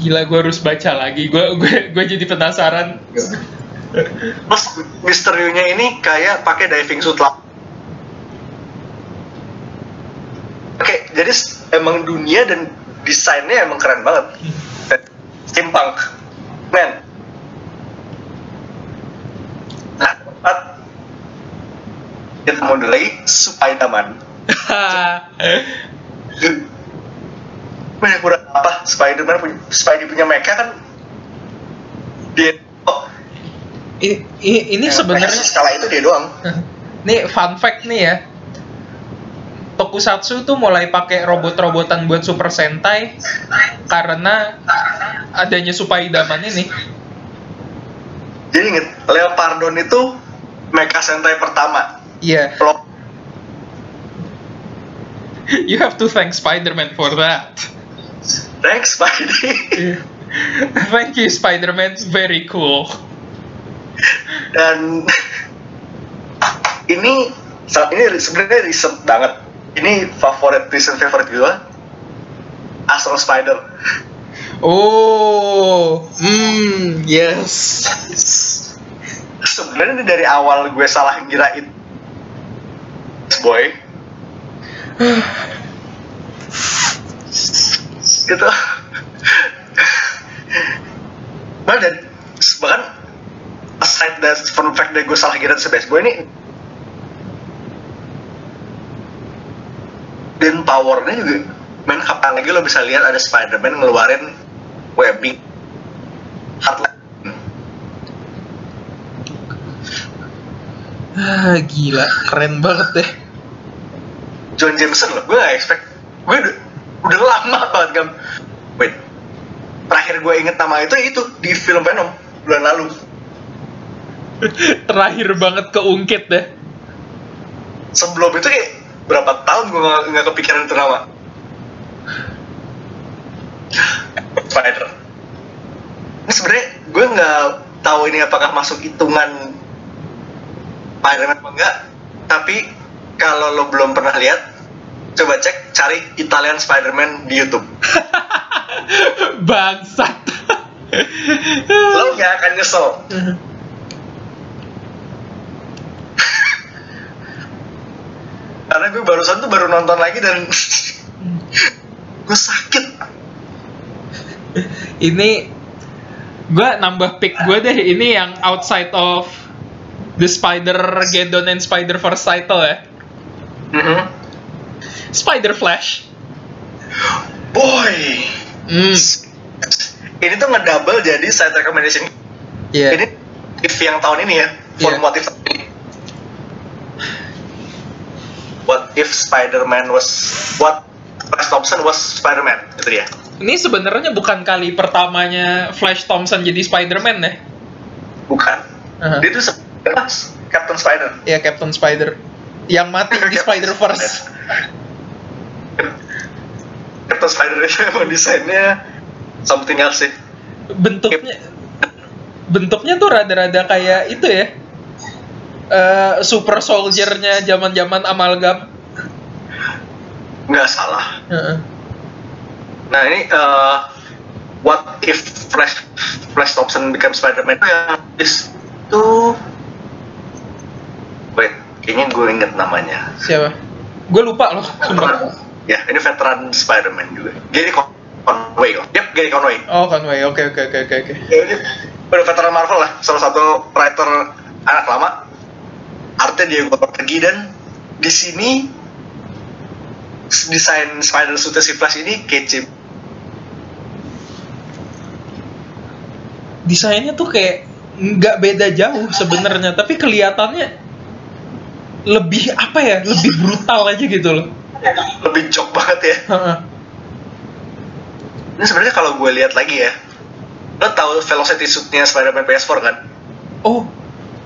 gila gue harus baca lagi gue gue gue jadi penasaran Terus misteriunya ini kayak pakai diving suit lah. Oke, jadi emang dunia dan desainnya emang keren banget. Steampunk. Men. Tempat kita mundur lagi Spider-Man. Banyak kurang apa Spider-Man punya Spidey punya mecha kan dia oh, ini, ini, ini sebenarnya skala itu dia doang. nih fun fact nih ya Tokusatsu tuh mulai pakai robot-robotan buat Super Sentai karena adanya Supaidaman ini. Jadi inget, Leopardon itu mecha Sentai pertama. Iya, Kalau you have to thank Spider-Man for that. Thanks Spidey. Thank you Spider-Man, very cool. Dan ini saat ini sebenarnya riset banget. Ini favorit recent favorite gue. Astro Spider. Oh, hmm, yes. Sebenarnya dari awal gue salah ngirain boy. gitu. Dan bahkan aside dari fun fact dari gue salah kira Space Boy ini dan powernya juga main kapan lagi lo bisa lihat ada Spider-Man ngeluarin webbing Heartland Ah, gila, keren banget deh. John Jameson loh gue gak expect. Gue udah, udah lama banget gak wait terakhir gue inget nama itu itu di film Venom bulan lalu. Terakhir banget keungkit deh. sebelum itu kayak berapa tahun gue gak, gak kepikiran itu nama. Spider. Ini sebenarnya gue nggak tahu ini apakah masuk hitungan Spider-Man apa enggak. Tapi kalau lo belum pernah lihat coba cek cari Italian Spider-Man di YouTube. Bangsat. lo nggak akan nyesel. Karena gue barusan tuh baru nonton lagi dan gue sakit. Ini gue nambah pick gue deh. Ini yang outside of the Spider Geddon and Spider Verse title ya Mhm. Spider Flash. Boy. Hmm. Ini tuh ngedouble jadi side recommendation. Iya ini if yang tahun ini ya for Iya. motif ini. what if Spider-Man was what Flash Thompson was Spider-Man itu dia. Ini sebenarnya bukan kali pertamanya Flash Thompson jadi Spider-Man ya bukan. Aha. dia tuh Captain Spider. Ya Captain Spider. Yang mati di Spider. Verse Captain Spider itu emang desainnya something else sih. Bentuknya bentuknya tuh rada-rada kayak itu ya. Eh, super soldier-nya zaman-zaman amalgam. Nggak salah. Heeh. nah ini uh, what if Flash Flash Thompson become Spider-Man? Itu yang itu wait kayaknya gue inget namanya. Siapa? Gue lupa loh sumpah. Ya ini veteran Spider-Man juga. Gary Conway kok. Yep Gary Conway. Oh Conway. Oke oke oke oke oke. Ya, ini udah veteran Marvel lah. Salah satu writer anak lama. Artnya dia gue pergi dan di sini desain spider suit si Flash ini kece. Desainnya tuh kayak nggak beda jauh sebenarnya tapi kelihatannya lebih apa ya lebih brutal aja gitu loh lebih jok banget ya ini sebenarnya kalau gue lihat lagi ya lo tahu velocity suitnya Spider-Man PS4 kan oh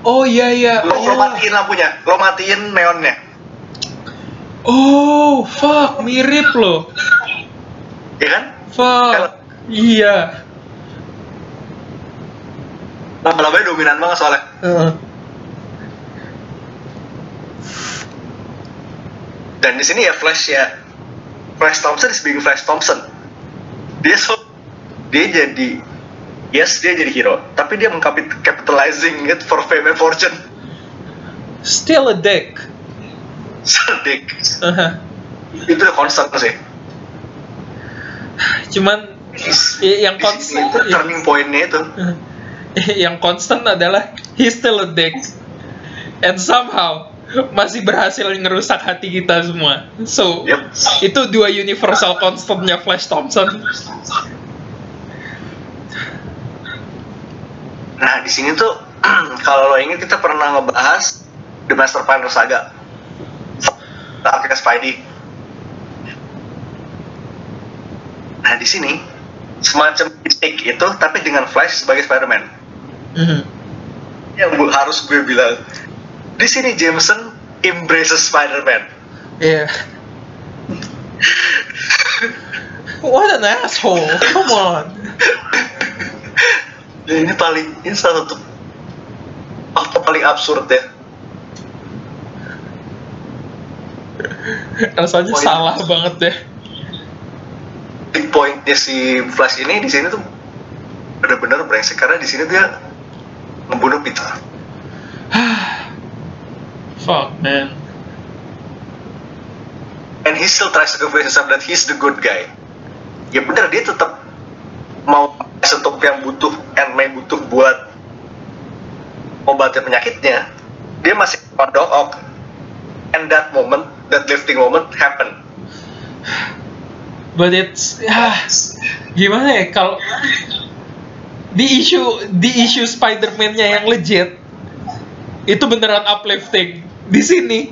Oh iya iya. Lo, lo Iya. matiin lampunya, lo matiin neonnya. Oh, fuck, mirip loh. Ya kan? Fuck. Iya. Laba-labanya dominan banget soalnya. Heeh. Dan di sini ya Flash ya Flash Thompson is being Flash Thompson. Dia so dia jadi yes dia jadi hero, tapi dia mengcapitalizing it for fame and fortune. Still a dick. Sedik. Aha. Itu udah constant sih. Cuman yang konstan itu turning pointnya itu. yang konstan adalah he's still a dick. And somehow masih berhasil ngerusak hati kita semua. So, Yep. itu dua universal constantnya Flash Thompson. Nah di sini tuh kalau lo ingat kita pernah ngebahas The Master Planner Saga. Arknya Spidey. Nah di sini semacam mistake itu tapi dengan Flash sebagai Spider-Man. Mhm. Yang bu- harus gue bilang di sini Jameson embraces Spider-Man. Yeah. What an asshole. Come on. Dan ini paling ini salah satu fakta paling absurd ya. Rasanya Point. salah banget deh. Big pointnya si Flash ini di sini tuh benar-benar brengsek karena di sini dia membunuh Peter. Fuck, man. and he still tries to convince himself that he's the good guy. Ya bener dia tetap mau untuk yang butuh and may butuh buat obatin penyakitnya. Dia masih on And that moment, that lifting moment happen. But it's ah, gimana ya kalau di issue di issue Spider-Man-nya yang legit itu beneran uplifting. Di sini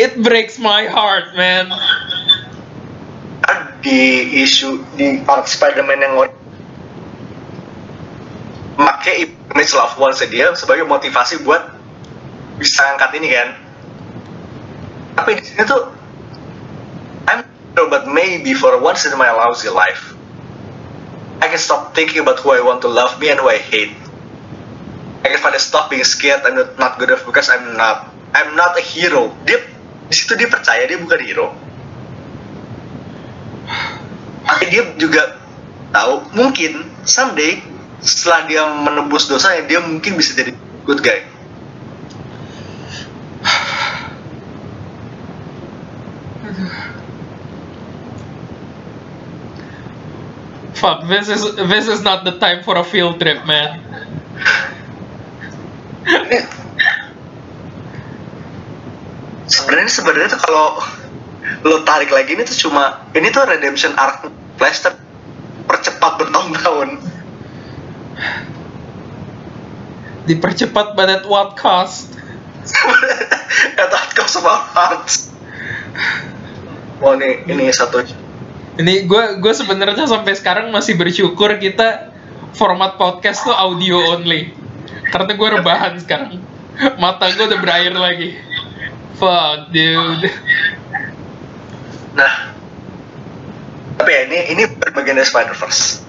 it breaks my heart, man. Di isu di part Spider-Man yang make image loved ones dia sebagai motivasi buat bisa angkat ini kan. Tapi di sini tuh I'm sure, but maybe for once in my lousy life, I can stop thinking about who I want to love me and who I hate. I can finally stop being scared I'm not good enough because I'm not. I'm not a hero. Dia di situ dia percaya dia bukan hero. Tapi dia juga tahu mungkin someday setelah dia menebus dosanya dia mungkin bisa jadi good guy. Fuck, this is this is not the time for a field trip, man. sebenarnya sebenarnya tuh kalau lo tarik lagi ini tuh cuma ini tuh redemption arc Flash percepat bertahun-tahun Dipercepat but at what cost? kata kau sama hearts Wah ini ini satu Ini gue gue sebenarnya sampai sekarang masih bersyukur kita format podcast tuh audio only. Karena gue rebahan sekarang. Mata gue udah berair lagi. Fuck, dude. nah tapi ya ini ini bagian dari Spider Verse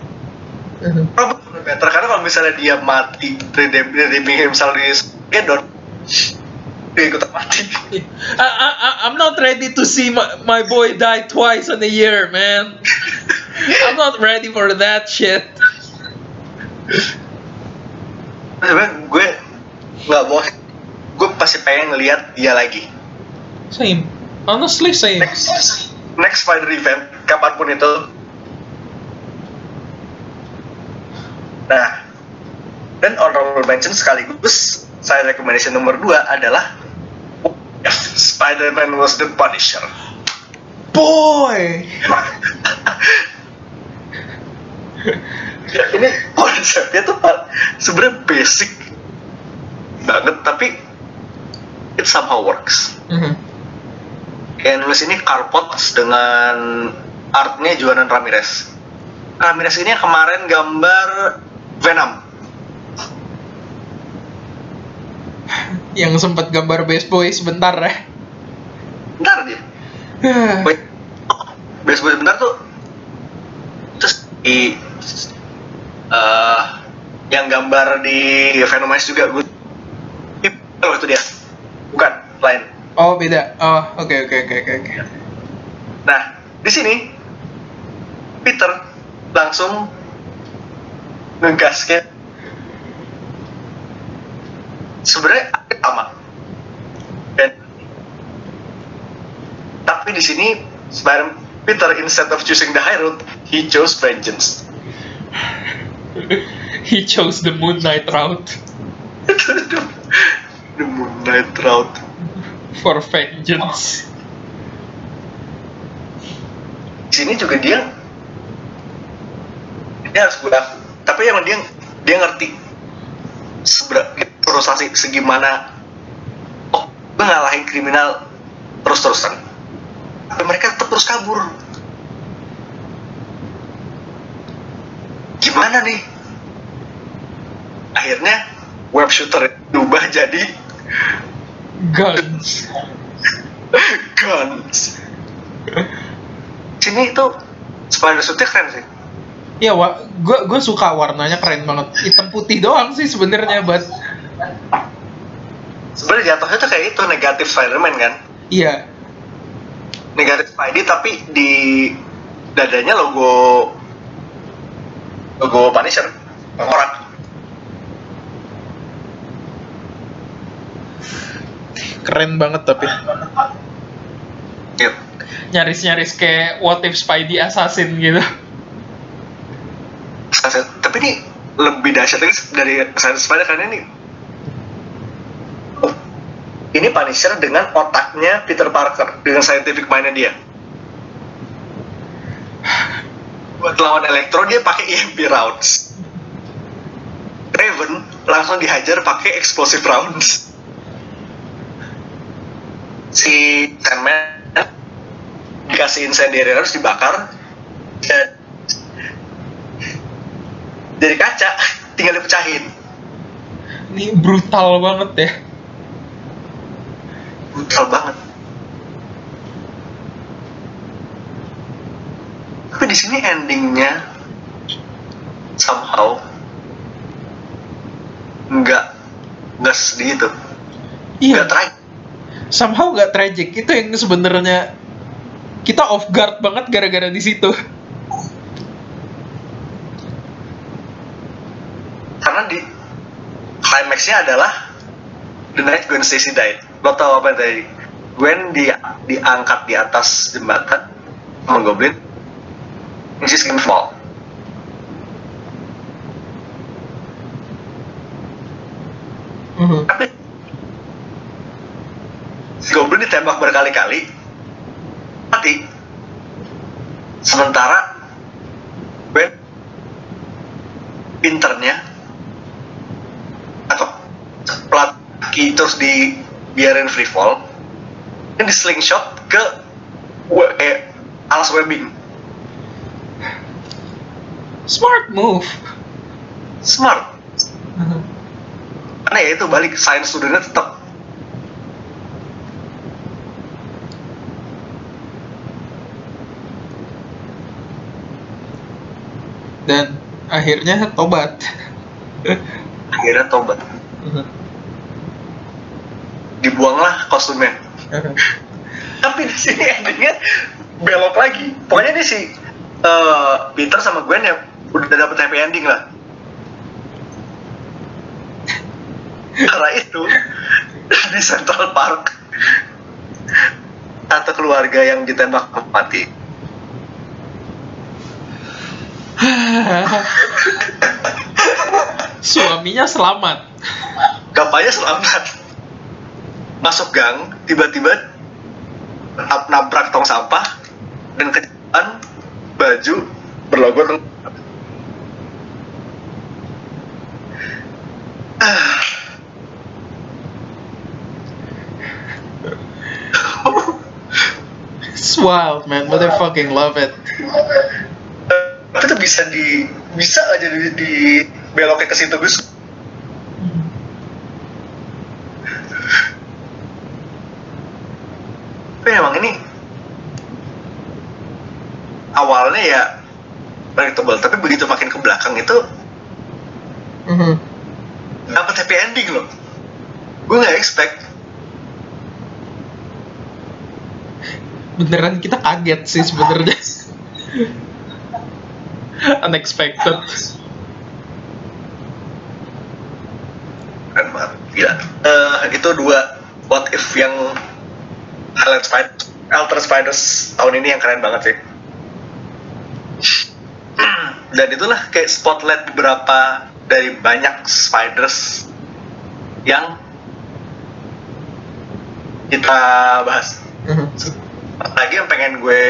probably better karena kalau misalnya dia mati redeem redeeming himself di Gedon dia ikutan mati I, I, I'm not ready to see my, my boy die twice in a year, man. I'm not ready for that shit. sebenarnya gue nggak mau gue pasti pengen ngelihat dia lagi Same. Honestly, same. next next spider event kapan pun itu nah dan honorable mention sekaligus saya recommendation nomor 2 adalah if Spider-Man was the Punisher Boy! ya, ini konsepnya tuh sebenarnya basic banget tapi it somehow works Mhm. Kayak nulis ini Carpots dengan artnya Juanan Ramirez. Ramirez ini yang kemarin gambar Venom. yang sempat gambar best boy sebentar ya Bentar aja. Wait. Best boy sebentar tuh. Terus di eh yang gambar di Venomize juga gue. Itu dia. Bukan, lain. Oh beda. Oh oke oke oke oke Nah, di sini Peter langsung ngegas kayak sebenarnya sama. Dan tapi di sini Spider Peter instead of choosing the high road he chose vengeance. He chose the moon knight route. The Moon Knight route for vengeance. Di sini juga dia. Dia harus berlaku tapi yang dia dia ngerti seberapa frustasi segimana oh gue kriminal terus terusan tapi mereka tetap terus kabur. Gimana nih? Akhirnya web shooter diubah jadi guns. Guns. Sini itu spider suitnya keren sih. Ya wa gue gue suka warnanya keren banget. Hitam putih doang sih sebenarnya buat sebenarnya jatuhnya tuh kayak itu negatif Spider-Man kan? Iya. Negatif Spidey tapi di dadanya logo logo Punisher. Orang keren banget tapi. Yep. nyaris-nyaris kayak what if Spidey assassin gitu. Tapi ini lebih dahsyat lagi dari Silent Spider karena ini. Oh, ini Punisher dengan otaknya Peter Parker dengan scientific mindnya dia. Buat lawan Electro dia pakai EMP rounds. Raven langsung dihajar pakai explosive rounds si Sandman dikasih incendiary harus dibakar. Dan dari kaca tinggal dipecahin. Ini brutal banget ya. Brutal banget. Tapi di sini endingnya somehow nggak nggak sedih itu. Iya. Nggak tragic somehow gak tragic. Itu yang sebenarnya kita off guard banget gara-gara di situ. Karena di climaxnya adalah the night Gwen Stacy died. Lo tau apa yang tadi Gwen di diangkat di atas jembatan sama Goblin and she's gonna fall Mhm. tapi si Goblin ditembak berkali-kali. Mati. Sementara Gwen pinternya atau pelat kaki terus dibiarin free fall ini di slingshot ke eh, alas webbing smart move. Smart. Mhm. karena ya itu balik science studentnya tetap dan akhirnya tobat. Akhirnya tobat. Dibuanglah kostumnya. Tapi di sini endingnya belok lagi. Pokoknya ini si eh, Peter sama Gwen ya udah dapet happy ending lah. Karena itu di Central Park satu keluarga yang ditembak mati suaminya selamat. Kapalnya selamat. Masuk gang tiba-tiba nab- nabrak tong sampah dan kejadian baju berlogo teng- it's wild man. Motherfucking love it itu tuh bisa di bisa aja di, di beloknya ke situ Gus. Tapi emang ini awalnya ya predictable tapi begitu makin ke belakang itu mm-hmm. dapat happy ending loh. Gue nggak expect. Beneran kita kaget sih sebenarnya. unexpected. Keren banget. Gila. Eh, itu dua what if yang highlight spider alter spiders tahun ini yang keren banget sih. Dan itulah kayak spotlight beberapa dari banyak spiders yang kita bahas. Mhm. lagi yang pengen gue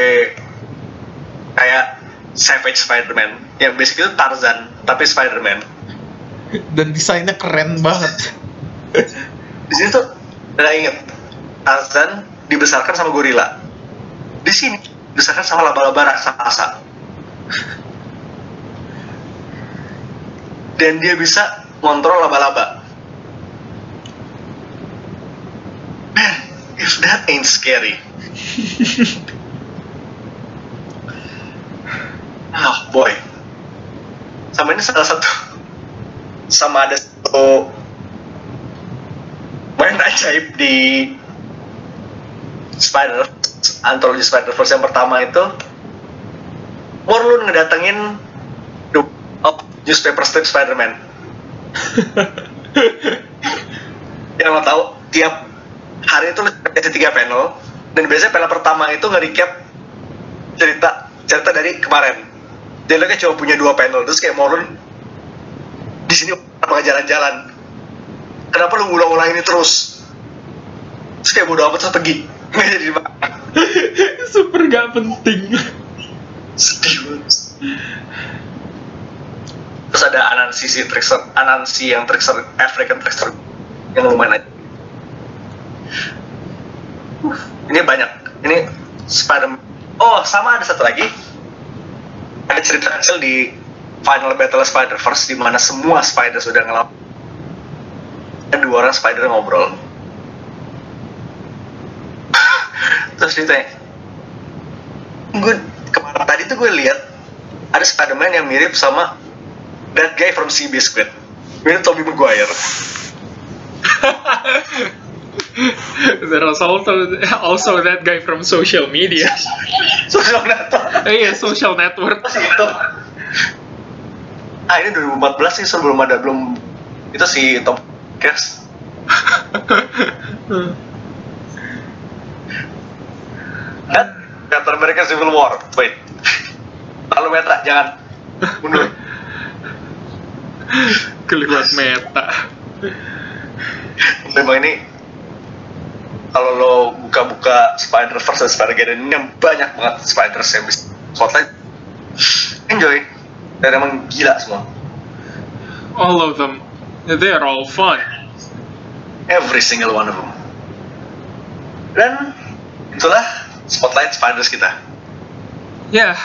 kayak Savage Spider-Man. Yang basically itu Tarzan tapi Spider-Man. Dan desainnya keren banget. Di sini tuh nggak inget Tarzan dibesarkan sama gorila di sini dibesarkan sama laba-laba raksasa. Dan dia bisa ngontrol laba-laba. Man if that ain't scary oh boy sama ini salah satu. Sama ada satu main ajaib di Spider antologi Spider Verse yang pertama itu Morlun ngedatengin the- oh, newspaper strip Spider-Man. Yang lo tahu tiap hari itu kasih tiga panel dan biasanya panel pertama itu nge-recap cerita cerita dari kemarin kayak cuma punya dua panel terus kayak Morlun di sini apa jalan-jalan? Kenapa lu ngulang-ulang ini terus? Terus kayak bodo amat terus pergi. Nggak jadi super gak penting. Sedih banget. Terus ada Anansi si trickster Anansi yang trickster African trickster yang lumayan aja. Uh, ini banyak. Ini Spider oh sama ada satu lagi ada cerita kecil di Final Battle Spider Verse di mana semua Spider sudah ngelawan. Dua orang Spider ngobrol. Terus ditanya gue kemarin tadi tuh gue lihat ada Spider-Man yang mirip sama that guy from Sea Biscuit mirip Tobey Maguire There was also also that guy from social media. social network. Eh, Iya, social network. sih itu ah ini 2014 sih sebelum ada belum. Itu si Tom Cruise. Dan Captain America Civil War. Wait. Lalu meta jangan. Mundur. Keluar meta. memang ini kalau lo buka-buka Spider Verse dan Spider Geddon ini yang banyak banget Spiders yang bisa spotlight. Enjoy. Dan emang gila semua. All of them. They're all fun. every single one of them. Dan itulah spotlight Spiders kita. Ya,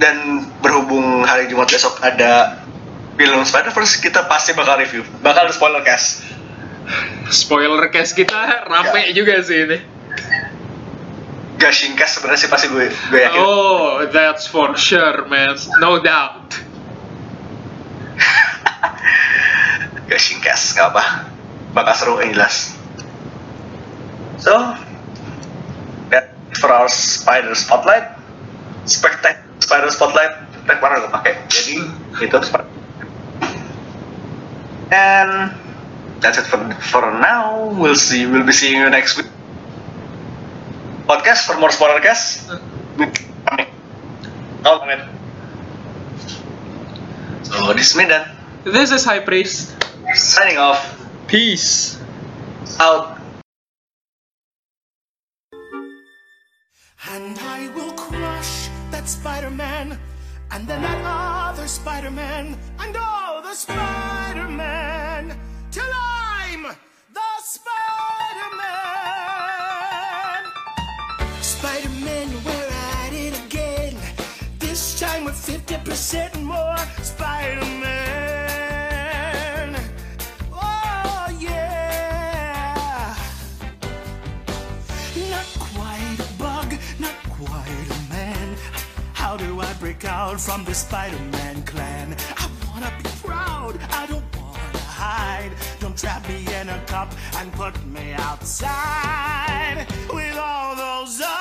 dan berhubung hari Jumat besok ada film Spider Verse kita pasti bakal review. Bakal spoiler cast spoiler cast kita rame juga sih ini. gushing cast sebenarnya sih pasti gue gue yakin Oh, that's for sure, man. No doubt. gushing cast nggak apa bakal seru yang jelas so that for our spider spotlight spectac spider spotlight spectac mana gue pakai jadi itu Spider- and that's it for for now. We'll see we'll be seeing you next week. Podcast for more spoiler cast with kami oh man so this is Medan This is High Priest. signing off. Peace. out. And I will crush that Spider-Man, and then that other Spider-Man, and all the Spider-Man, till I'm the Spider-Man. Spider-Man, we're at it again. This time with 50% more Spider-Man. Oh, yeah. Not quite a bug, not quite a man. How do I break out from the Spider-Man clan? I wanna be proud. I don't hide. Don't trap me in a cup and put me outside with all those.